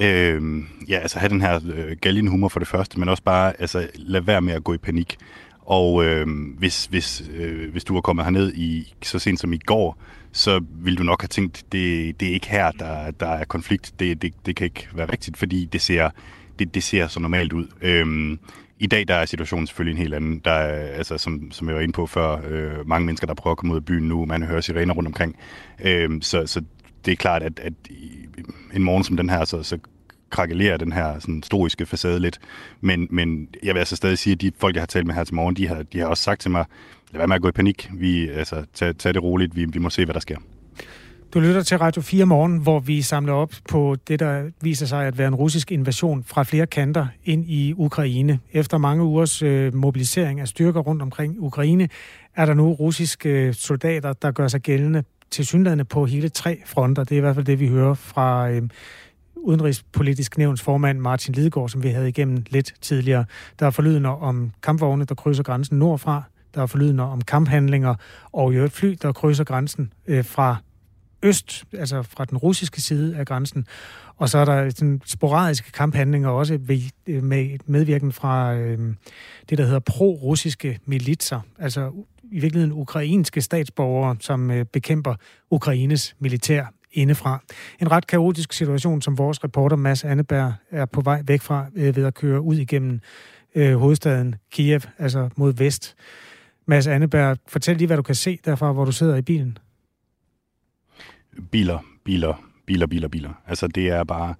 øh, ja, altså have den her øh, galgenhumor for det første, men også bare altså, lade være med at gå i panik. Og øh, hvis, hvis, øh, hvis du var kommet herned i så sent som i går, så ville du nok have tænkt, det, det er ikke her, der, der er konflikt. Det, det, det kan ikke være rigtigt, fordi det ser, det, det ser så normalt ud. Øh, i dag der er situationen selvfølgelig en helt anden. Der er, altså, som, som jeg var inde på før, øh, mange mennesker, der prøver at komme ud af byen nu. Man hører sirener rundt omkring. Øh, så, så det er klart, at, at en morgen som den her, så, så krakelerer den her sådan, historiske facade lidt. Men, men jeg vil altså stadig sige, at de folk, jeg har talt med her til morgen, de har, de har også sagt til mig, lad være med at gå i panik. Vi, altså, tag, tag det roligt. Vi, vi må se, hvad der sker. Du lytter til Radio 4 morgen, hvor vi samler op på det, der viser sig at være en russisk invasion fra flere kanter ind i Ukraine. Efter mange ugers øh, mobilisering af styrker rundt omkring Ukraine, er der nu russiske øh, soldater, der gør sig gældende til synlædende på hele tre fronter. Det er i hvert fald det, vi hører fra øh, Udenrigspolitisk nævns formand Martin Lidegaard, som vi havde igennem lidt tidligere. Der er forlydende om kampvogne, der krydser grænsen nordfra. Der er forlydende om kamphandlinger og i øvrigt fly, der krydser grænsen øh, fra øst, altså fra den russiske side af grænsen. Og så er der sådan sporadiske kamphandlinger også ved, øh, med medvirken fra øh, det, der hedder pro-russiske militser, altså i virkeligheden ukrainske statsborgere, som øh, bekæmper Ukraines militær indefra. En ret kaotisk situation, som vores reporter Mads Anneberg er på vej væk fra øh, ved at køre ud igennem øh, hovedstaden Kiev, altså mod vest. Mads Anneberg, fortæl lige, hvad du kan se derfra, hvor du sidder i bilen biler, biler, biler, biler, biler. Altså det er bare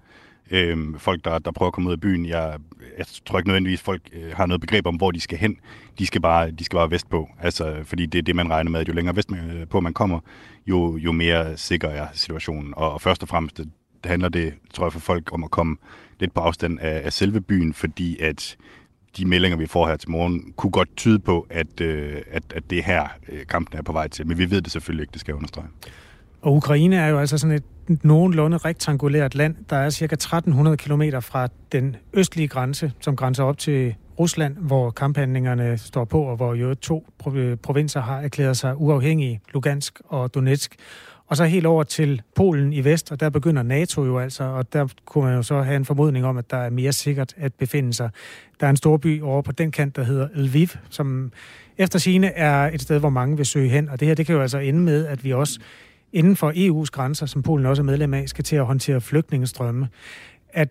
øh, folk, der, der prøver at komme ud af byen. Jeg, jeg tror ikke nødvendigvis, folk øh, har noget begreb om, hvor de skal hen. De skal bare, de skal bare vestpå. Altså, fordi det er det, man regner med, at jo længere vestpå øh, man kommer, jo, jo mere sikker er situationen. Og, og først og fremmest det, det handler det, tror jeg, for folk om at komme lidt på afstand af, af selve byen, fordi at de meldinger, vi får her til morgen, kunne godt tyde på, at, øh, at, at det her, øh, kampen er på vej til. Men vi ved det selvfølgelig ikke, det skal jeg understrege. Og Ukraine er jo altså sådan et nogenlunde rektangulært land, der er cirka 1300 km fra den østlige grænse, som grænser op til Rusland, hvor kamphandlingerne står på, og hvor jo to provinser har erklæret sig uafhængige, Lugansk og Donetsk. Og så helt over til Polen i vest, og der begynder NATO jo altså, og der kunne man jo så have en formodning om, at der er mere sikkert at befinde sig. Der er en stor by over på den kant, der hedder Lviv, som efter sine er et sted, hvor mange vil søge hen, og det her det kan jo altså ende med, at vi også inden for EU's grænser, som Polen også er medlem af, skal til at håndtere flygtningestrømme. At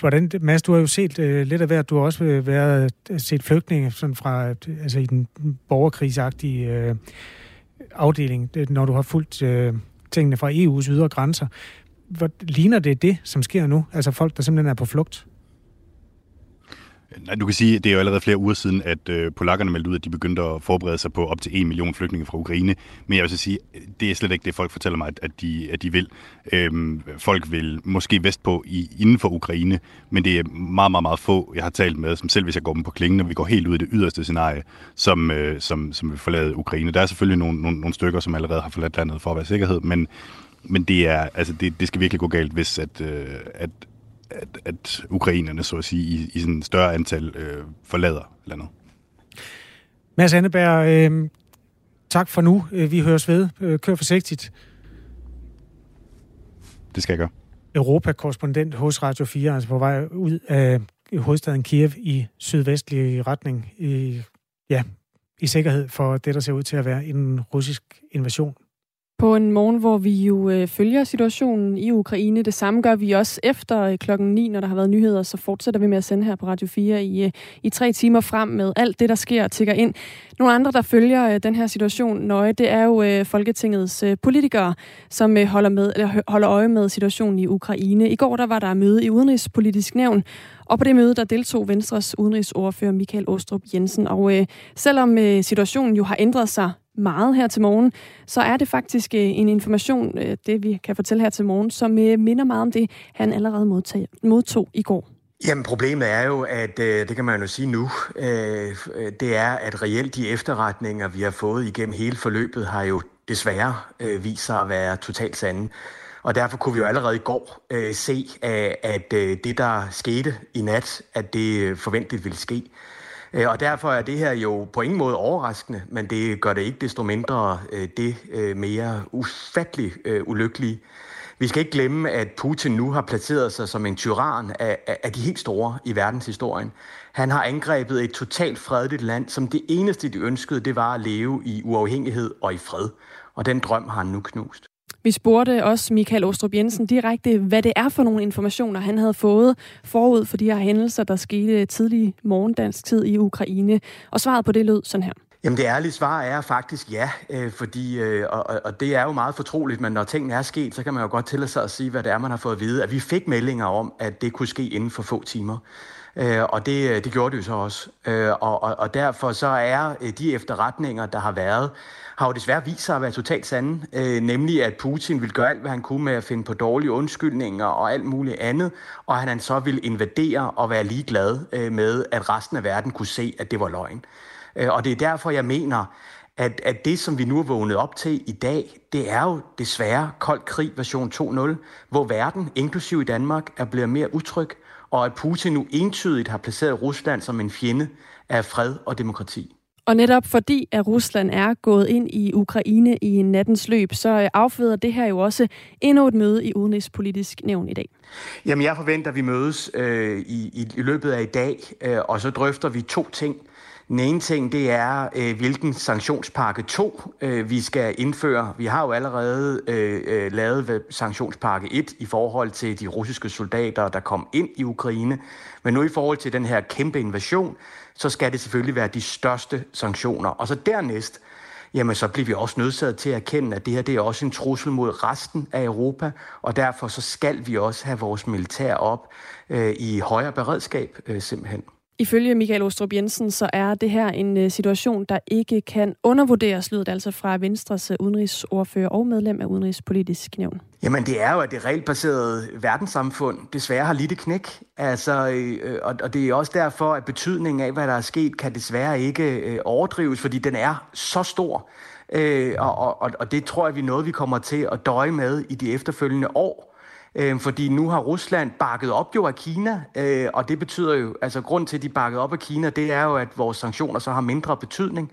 hvordan, Mads, du har jo set øh, lidt af hvert, du har også øh, været øh, set flygtninge sådan fra, øh, altså i den borgerkrigsagtige øh, afdeling, når du har fulgt øh, tingene fra EU's ydre grænser. Hvor, ligner det det, som sker nu? Altså folk, der simpelthen er på flugt? Nej, du kan sige, at det er jo allerede flere uger siden, at øh, polakkerne meldte ud, at de begyndte at forberede sig på op til 1 million flygtninge fra Ukraine. Men jeg vil så sige, det er slet ikke det, folk fortæller mig, at, de, at de vil. Øhm, folk vil måske vestpå i, inden for Ukraine, men det er meget, meget, meget få, jeg har talt med, som selv hvis jeg går dem på klingen, og vi går helt ud i det yderste scenarie, som, øh, som, som vil forlade Ukraine. Der er selvfølgelig nogle, nogle, nogle stykker, som allerede har forladt landet for at være sikkerhed, men men det, er, altså det, det skal virkelig gå galt, hvis at, øh, at, at, at ukrainerne, så at sige, i, i sådan en større antal øh, forlader landet. Mads Anneberg, øh, tak for nu. Øh, vi høres ved. Øh, kør forsigtigt. Det skal jeg gøre. Europa-korrespondent hos Radio 4, altså på vej ud af hovedstaden Kiev i sydvestlig retning, i, ja, i sikkerhed for det, der ser ud til at være en russisk invasion på en morgen, hvor vi jo øh, følger situationen i Ukraine. Det samme gør vi også efter øh, klokken 9, når der har været nyheder, så fortsætter vi med at sende her på Radio 4 i, øh, i tre timer frem med alt det, der sker og tigger ind. Nogle andre, der følger øh, den her situation nøje, det er jo øh, Folketingets øh, politikere, som øh, holder, med, eller, holder øje med situationen i Ukraine. I går der var der møde i Udenrigspolitisk Nævn, og på det møde, der deltog Venstres udenrigsordfører Michael Åstrup Jensen. Og øh, selvom øh, situationen jo har ændret sig meget her til morgen, så er det faktisk øh, en information, øh, det vi kan fortælle her til morgen, som øh, minder meget om det, han allerede modtog, modtog i går. Jamen problemet er jo, at det kan man jo sige nu, det er, at reelt de efterretninger, vi har fået igennem hele forløbet, har jo desværre vist sig at være totalt sande. Og derfor kunne vi jo allerede i går se, at det, der skete i nat, at det forventeligt ville ske. Øh, og derfor er det her jo på ingen måde overraskende, men det gør det ikke desto mindre øh, det øh, mere ufattelig øh, ulykkelige. Vi skal ikke glemme, at Putin nu har placeret sig som en tyran af, af de helt store i verdenshistorien. Han har angrebet et totalt fredeligt land, som det eneste, de ønskede, det var at leve i uafhængighed og i fred. Og den drøm har han nu knust. Vi spurgte også Michael Ostrup Jensen direkte, hvad det er for nogle informationer, han havde fået forud for de her hændelser, der skete tidlig morgendansk tid i Ukraine. Og svaret på det lød sådan her. Jamen det ærlige svar er faktisk ja, øh, fordi, øh, og, og det er jo meget fortroligt, men når tingene er sket, så kan man jo godt tillade sig at sige, hvad det er, man har fået at vide. At vi fik meldinger om, at det kunne ske inden for få timer. Øh, og det, øh, det gjorde det jo så også. Øh, og, og, og derfor så er øh, de efterretninger, der har været, har jo desværre vist sig at være totalt sande, øh, nemlig at Putin vil gøre alt, hvad han kunne med at finde på dårlige undskyldninger og alt muligt andet, og at han så vil invadere og være ligeglad øh, med, at resten af verden kunne se, at det var løgn. Øh, og det er derfor, jeg mener, at, at det, som vi nu er vågnet op til i dag, det er jo desværre kold krig version 2.0, hvor verden, inklusiv i Danmark, er blevet mere utryg, og at Putin nu entydigt har placeret Rusland som en fjende af fred og demokrati. Og netop fordi, at Rusland er gået ind i Ukraine i nattens løb, så øh, afføder det her jo også endnu et møde i Udenrigspolitisk Nævn i dag. Jamen, jeg forventer, at vi mødes øh, i, i, i løbet af i dag, øh, og så drøfter vi to ting. Den ene ting, det er, øh, hvilken sanktionspakke 2 øh, vi skal indføre. Vi har jo allerede øh, øh lavet sanktionspakke 1 i forhold til de russiske soldater, der kom ind i Ukraine. Men nu i forhold til den her kæmpe invasion, så skal det selvfølgelig være de største sanktioner. Og så dernæst, jamen så bliver vi også nødsaget til at erkende, at det her det er også en trussel mod resten af Europa, og derfor så skal vi også have vores militær op øh, i højere beredskab øh, simpelthen. Ifølge Michael Ostrup Jensen, så er det her en øh, situation, der ikke kan undervurderes, lyder det altså fra Venstres øh, udenrigsordfører og medlem af Udenrigspolitisk Nævn. Jamen det er jo, at det regelbaserede verdenssamfund desværre har lidt knæk. Altså, øh, øh, og, og det er også derfor, at betydningen af, hvad der er sket, kan desværre ikke øh, overdrives, fordi den er så stor. Øh, og, og, og det tror jeg, vi er noget, vi kommer til at døje med i de efterfølgende år. Øh, fordi nu har Rusland bakket op jo af Kina, øh, og det betyder jo, altså grund til, at de bakket op af Kina, det er jo, at vores sanktioner så har mindre betydning.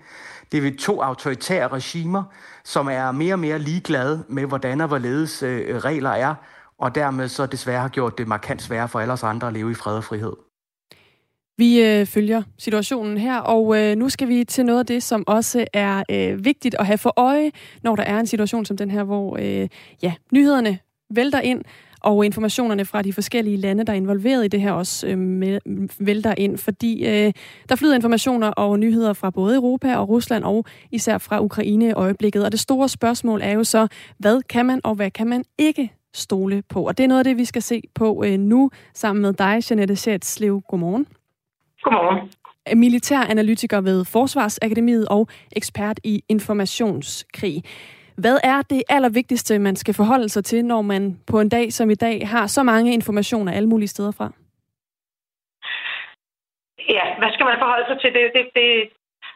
Det er ved to autoritære regimer, som er mere og mere ligeglade med, hvordan og hvorledes øh, regler er, og dermed så desværre har gjort det markant sværere for alle os andre at leve i fred og frihed. Vi øh, følger situationen her, og øh, nu skal vi til noget af det, som også er øh, vigtigt at have for øje, når der er en situation som den her, hvor øh, ja, nyhederne vælter ind, og informationerne fra de forskellige lande, der er involveret i det her, også øh, vælter ind, fordi øh, der flyder informationer og nyheder fra både Europa og Rusland, og især fra Ukraine i øjeblikket. Og det store spørgsmål er jo så, hvad kan man og hvad kan man ikke stole på? Og det er noget af det, vi skal se på øh, nu, sammen med dig, Janette Sjætslev. Godmorgen. Godmorgen. Militær analytiker ved Forsvarsakademiet og ekspert i informationskrig. Hvad er det allervigtigste, man skal forholde sig til, når man på en dag som i dag har så mange informationer alle mulige steder fra? Ja, hvad skal man forholde sig til? Det, det, det,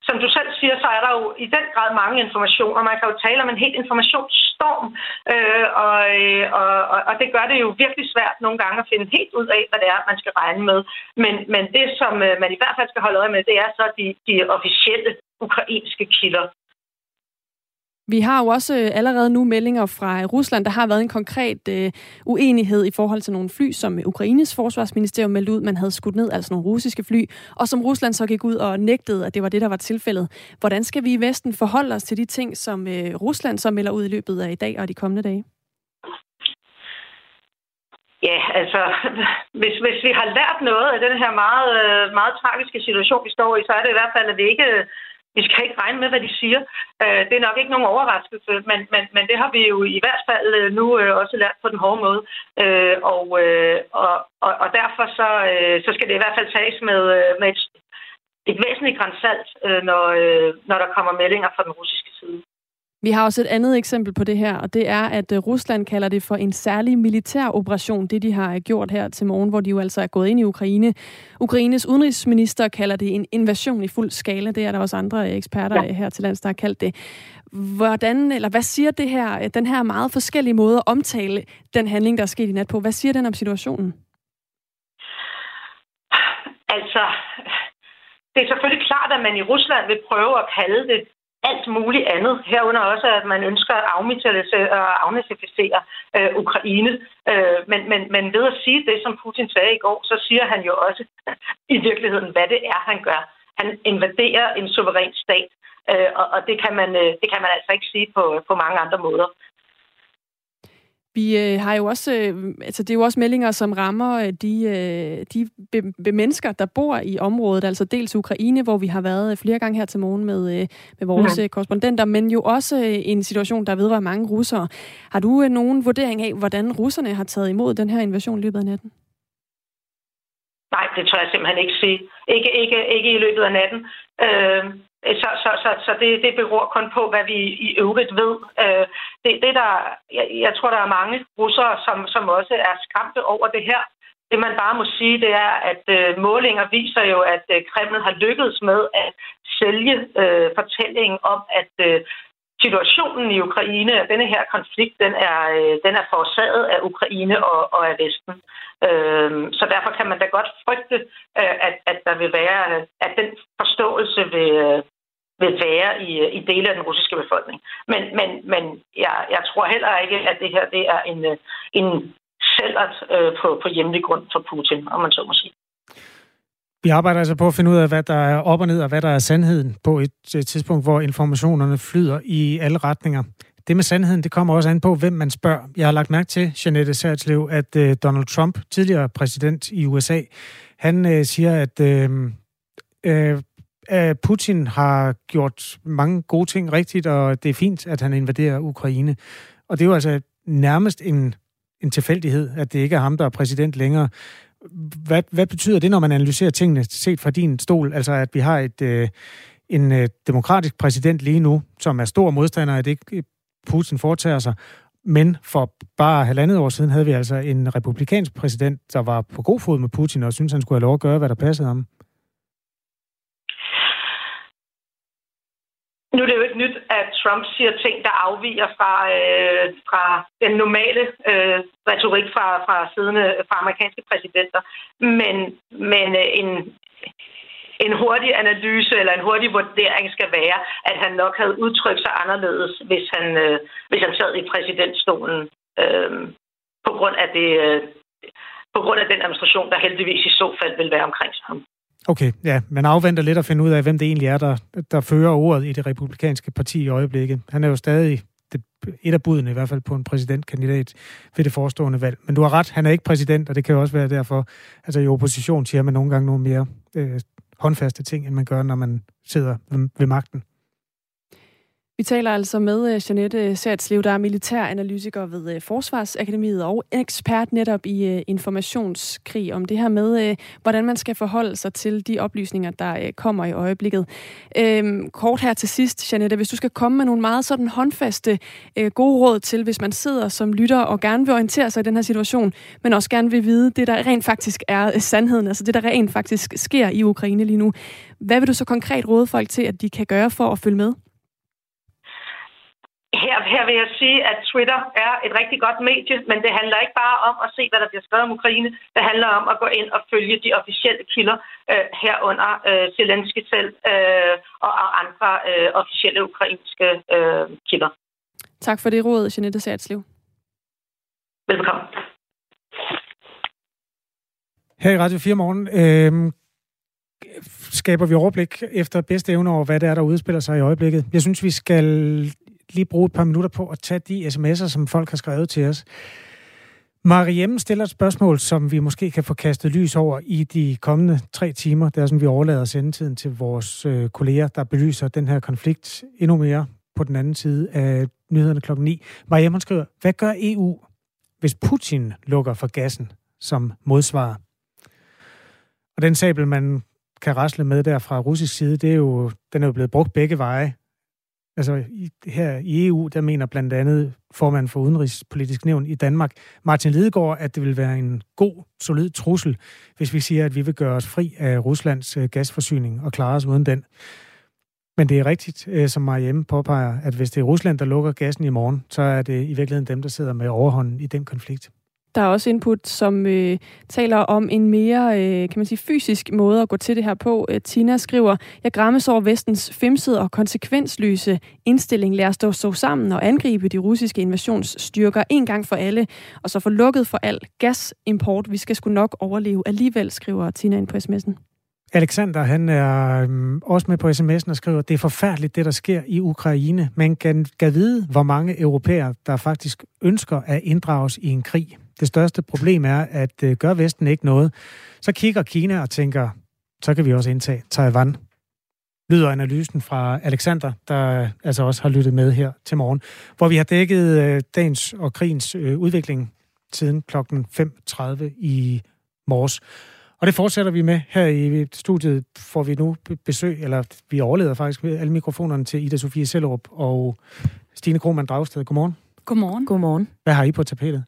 som du selv siger, så er der jo i den grad mange informationer. Man kan jo tale om en helt informationsstorm, øh, og, og, og, det gør det jo virkelig svært nogle gange at finde helt ud af, hvad det er, man skal regne med. Men, men det, som øh, man i hvert fald skal holde øje med, det er så de, de officielle ukrainske kilder. Vi har jo også øh, allerede nu meldinger fra Rusland. Der har været en konkret øh, uenighed i forhold til nogle fly, som Ukraines forsvarsministerium meldte ud, man havde skudt ned, altså nogle russiske fly, og som Rusland så gik ud og nægtede, at det var det, der var tilfældet. Hvordan skal vi i Vesten forholde os til de ting, som øh, Rusland så melder ud i løbet af i dag og de kommende dage? Ja, altså, hvis, hvis vi har lært noget af den her meget, øh, meget tragiske situation, vi står i, så er det i hvert fald, at vi ikke vi skal ikke regne med, hvad de siger. Øh, det er nok ikke nogen overraskelse, men, men, men det har vi jo i hvert fald øh, nu øh, også lært på den hårde måde. Øh, og, øh, og, og, og derfor så, så skal det i hvert fald tages med, med et, et væsentligt grænsalt, når, når der kommer meldinger fra den russiske side. Vi har også et andet eksempel på det her, og det er, at øh, Rusland kalder det for en særlig militær operation, det de har gjort her til morgen, hvor de jo altså er gået ind i Ukraine. Ukraines udenrigsminister kalder det en invasion i fuld skala. Det er der også andre eksperter ja. her til lands, der har kaldt det. Hvordan, eller hvad siger det her, den her meget forskellige måde at omtale den handling, der er sket i nat på? Hvad siger den om situationen? Altså, det er selvfølgelig klart, at man i Rusland vil prøve at kalde det alt muligt andet. Herunder også, at man ønsker at og afnazificere øh, Ukraine. Øh, men, men, men ved at sige det, som Putin sagde i går, så siger han jo også i virkeligheden, hvad det er, han gør. Han invaderer en suveræn stat, øh, og, og det, kan man, øh, det kan man altså ikke sige på, på mange andre måder. Vi øh, har jo også, øh, altså det er jo også meldinger, som rammer øh, de, øh, de be, be mennesker, der bor i området, altså dels Ukraine, hvor vi har været flere gange her til morgen med, øh, med vores ja. korrespondenter, men jo også øh, en situation, der vedrører mange russere. Har du øh, nogen vurdering af, hvordan russerne har taget imod den her invasion i løbet af natten? Nej, det tror jeg simpelthen ikke sige. Ikke, ikke, ikke i løbet af natten. Øh, Øh, så, så, så, så det, det beror kun på, hvad vi i øvrigt ved. Øh, det, det der, jeg, jeg tror, der er mange russere, som, som også er skræmte over det her. Det man bare må sige, det er, at øh, målinger viser jo, at øh, Kreml har lykkedes med at sælge øh, fortællingen om, at øh, situationen i Ukraine, denne her konflikt, den er, øh, den er forårsaget af Ukraine og, og af Vesten. Øh, så derfor kan man da godt frygte, øh, at, at der vil være, at den forståelse vil, øh, vil være i, i dele af den russiske befolkning. Men, men, men jeg, jeg tror heller ikke, at det her det er en, en sælgert øh, på, på hjemlig grund for Putin, om man så må sige. Vi arbejder altså på at finde ud af, hvad der er op og ned, og hvad der er sandheden på et tidspunkt, hvor informationerne flyder i alle retninger. Det med sandheden, det kommer også an på, hvem man spørger. Jeg har lagt mærke til, Jeanette Særtslev, at øh, Donald Trump, tidligere præsident i USA, han øh, siger, at øh, øh, Putin har gjort mange gode ting rigtigt, og det er fint, at han invaderer Ukraine. Og det er jo altså nærmest en, en tilfældighed, at det ikke er ham, der er præsident længere. Hvad, hvad betyder det, når man analyserer tingene set fra din stol? Altså, at vi har et, øh, en øh, demokratisk præsident lige nu, som er stor modstander af det, Putin foretager sig, men for bare halvandet år siden havde vi altså en republikansk præsident, der var på god fod med Putin og syntes, han skulle have lov at gøre, hvad der passede ham. Nu er det jo ikke nyt, at Trump siger ting, der afviger fra, øh, fra den normale øh, retorik fra, fra, siddende, fra amerikanske præsidenter. Men, men øh, en, en hurtig analyse eller en hurtig vurdering skal være, at han nok havde udtrykt sig anderledes, hvis han, øh, hvis han sad i præsidentstolen øh, på grund af det, øh, på grund af den administration, der heldigvis i så fald vil være omkring ham. Okay, ja, man afventer lidt at finde ud af, hvem det egentlig er, der, der fører ordet i det republikanske parti i øjeblikket. Han er jo stadig det, et af budene i hvert fald på en præsidentkandidat ved det forestående valg. Men du har ret, han er ikke præsident, og det kan jo også være derfor, altså i opposition siger man nogle gange nogle mere øh, håndfaste ting, end man gør, når man sidder ved, ved magten. Vi taler altså med øh, Janette Sertslev, der er militæranalytiker ved øh, Forsvarsakademiet og ekspert netop i øh, informationskrig om det her med, hvordan man skal forholde sig til de oplysninger, der kommer i øjeblikket. Øhm, kort her til sidst, Janette, hvis du skal komme med nogle meget sådan håndfaste gode råd til, hvis man sidder som lytter og gerne vil orientere sig i den her situation, men også gerne vil vide det, der rent faktisk er sandheden, altså det, der rent faktisk sker i Ukraine lige nu. Hvad vil du så konkret råde folk til, at de kan gøre for at følge med? Her, her vil jeg sige, at Twitter er et rigtig godt medie, men det handler ikke bare om at se, hvad der bliver skrevet om Ukraine. Det handler om at gå ind og følge de officielle kilder øh, herunder øh, Zelensky selv øh, og andre øh, officielle ukrainske øh, kilder. Tak for det råd, Jeanette Satslev. Velkommen. Her i Radio 4 Morgen øh, skaber vi overblik efter bedste evne over, hvad det er, der udspiller sig i øjeblikket. Jeg synes, vi skal lige bruge et par minutter på at tage de sms'er, som folk har skrevet til os. Mariem stiller et spørgsmål, som vi måske kan få kastet lys over i de kommende tre timer. Det er sådan, vi overlader sendetiden til vores øh, kolleger, der belyser den her konflikt endnu mere på den anden side af nyhederne klokken 9. Mariem skriver, hvad gør EU, hvis Putin lukker for gassen som modsvar? Og den sabel, man kan rasle med der fra russisk side, det er jo, den er jo blevet brugt begge veje. Altså her i EU, der mener blandt andet formand for Udenrigspolitisk Nævn i Danmark, Martin Lidegaard, at det vil være en god, solid trussel, hvis vi siger, at vi vil gøre os fri af Ruslands øh, gasforsyning og klare os uden den. Men det er rigtigt, øh, som Mariem påpeger, at hvis det er Rusland, der lukker gassen i morgen, så er det i virkeligheden dem, der sidder med overhånden i den konflikt. Der er også input, som øh, taler om en mere øh, kan man sige, fysisk måde at gå til det her på. Øh, Tina skriver, jeg græmmes over vestens femsede og konsekvensløse indstilling. Lad os dog stå sammen og angribe de russiske invasionsstyrker en gang for alle, og så få lukket for al gasimport. Vi skal sgu nok overleve alligevel, skriver Tina ind på sms'en. Alexander, han er øhm, også med på sms'en og skriver, det er forfærdeligt, det der sker i Ukraine. Man kan, kan vide, hvor mange europæer, der faktisk ønsker at inddrages i en krig. Det største problem er, at øh, gør Vesten ikke noget, så kigger Kina og tænker, så kan vi også indtage Taiwan. Lyder analysen fra Alexander, der altså også har lyttet med her til morgen, hvor vi har dækket øh, dagens og krigens øh, udvikling siden klokken 5.30 i morges. Og det fortsætter vi med her i studiet, får vi nu besøg, eller vi overleder faktisk alle mikrofonerne til Ida Sofie Sellerup og Stine Krohmann Dragsted. Godmorgen. Godmorgen. Godmorgen. Hvad har I på tapetet?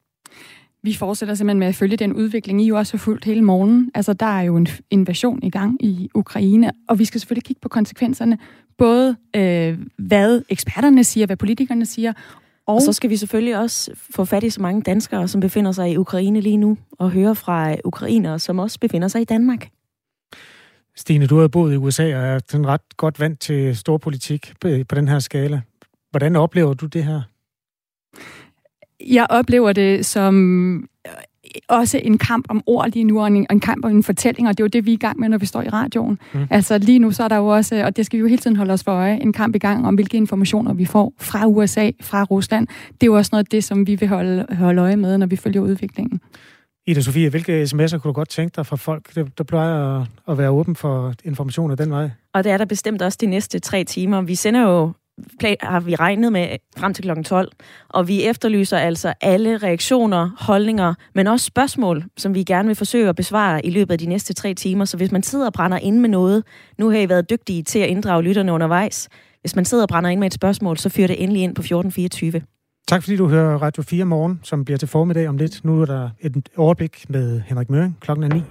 Vi fortsætter simpelthen med at følge den udvikling, I jo også har fulgt hele morgen. Altså, der er jo en invasion i gang i Ukraine, og vi skal selvfølgelig kigge på konsekvenserne. Både øh, hvad eksperterne siger, hvad politikerne siger, og, og så skal vi selvfølgelig også få fat i så mange danskere, som befinder sig i Ukraine lige nu, og høre fra ukrainere, som også befinder sig i Danmark. Stine, du har boet i USA og er sådan ret godt vant til storpolitik på den her skala. Hvordan oplever du det her? Jeg oplever det som øh, også en kamp om ord lige nu, og en, en kamp om en fortælling, og det er jo det, vi er i gang med, når vi står i radioen. Mm. Altså lige nu, så er der jo også, og det skal vi jo hele tiden holde os for øje, en kamp i gang om, hvilke informationer vi får fra USA, fra Rusland. Det er jo også noget af det, som vi vil holde, holde øje med, når vi følger udviklingen. Ida Sofie, hvilke sms'er kunne du godt tænke dig fra folk, der, der plejer at, at være åben for informationer den vej? Og det er der bestemt også de næste tre timer. Vi sender jo har vi regnet med frem til kl. 12. Og vi efterlyser altså alle reaktioner, holdninger, men også spørgsmål, som vi gerne vil forsøge at besvare i løbet af de næste tre timer. Så hvis man sidder og brænder ind med noget, nu har I været dygtige til at inddrage lytterne undervejs. Hvis man sidder og brænder ind med et spørgsmål, så fyr det endelig ind på 1424. Tak fordi du hører Radio 4 morgen, som bliver til formiddag om lidt. Nu er der et overblik med Henrik Møring klokken er 9.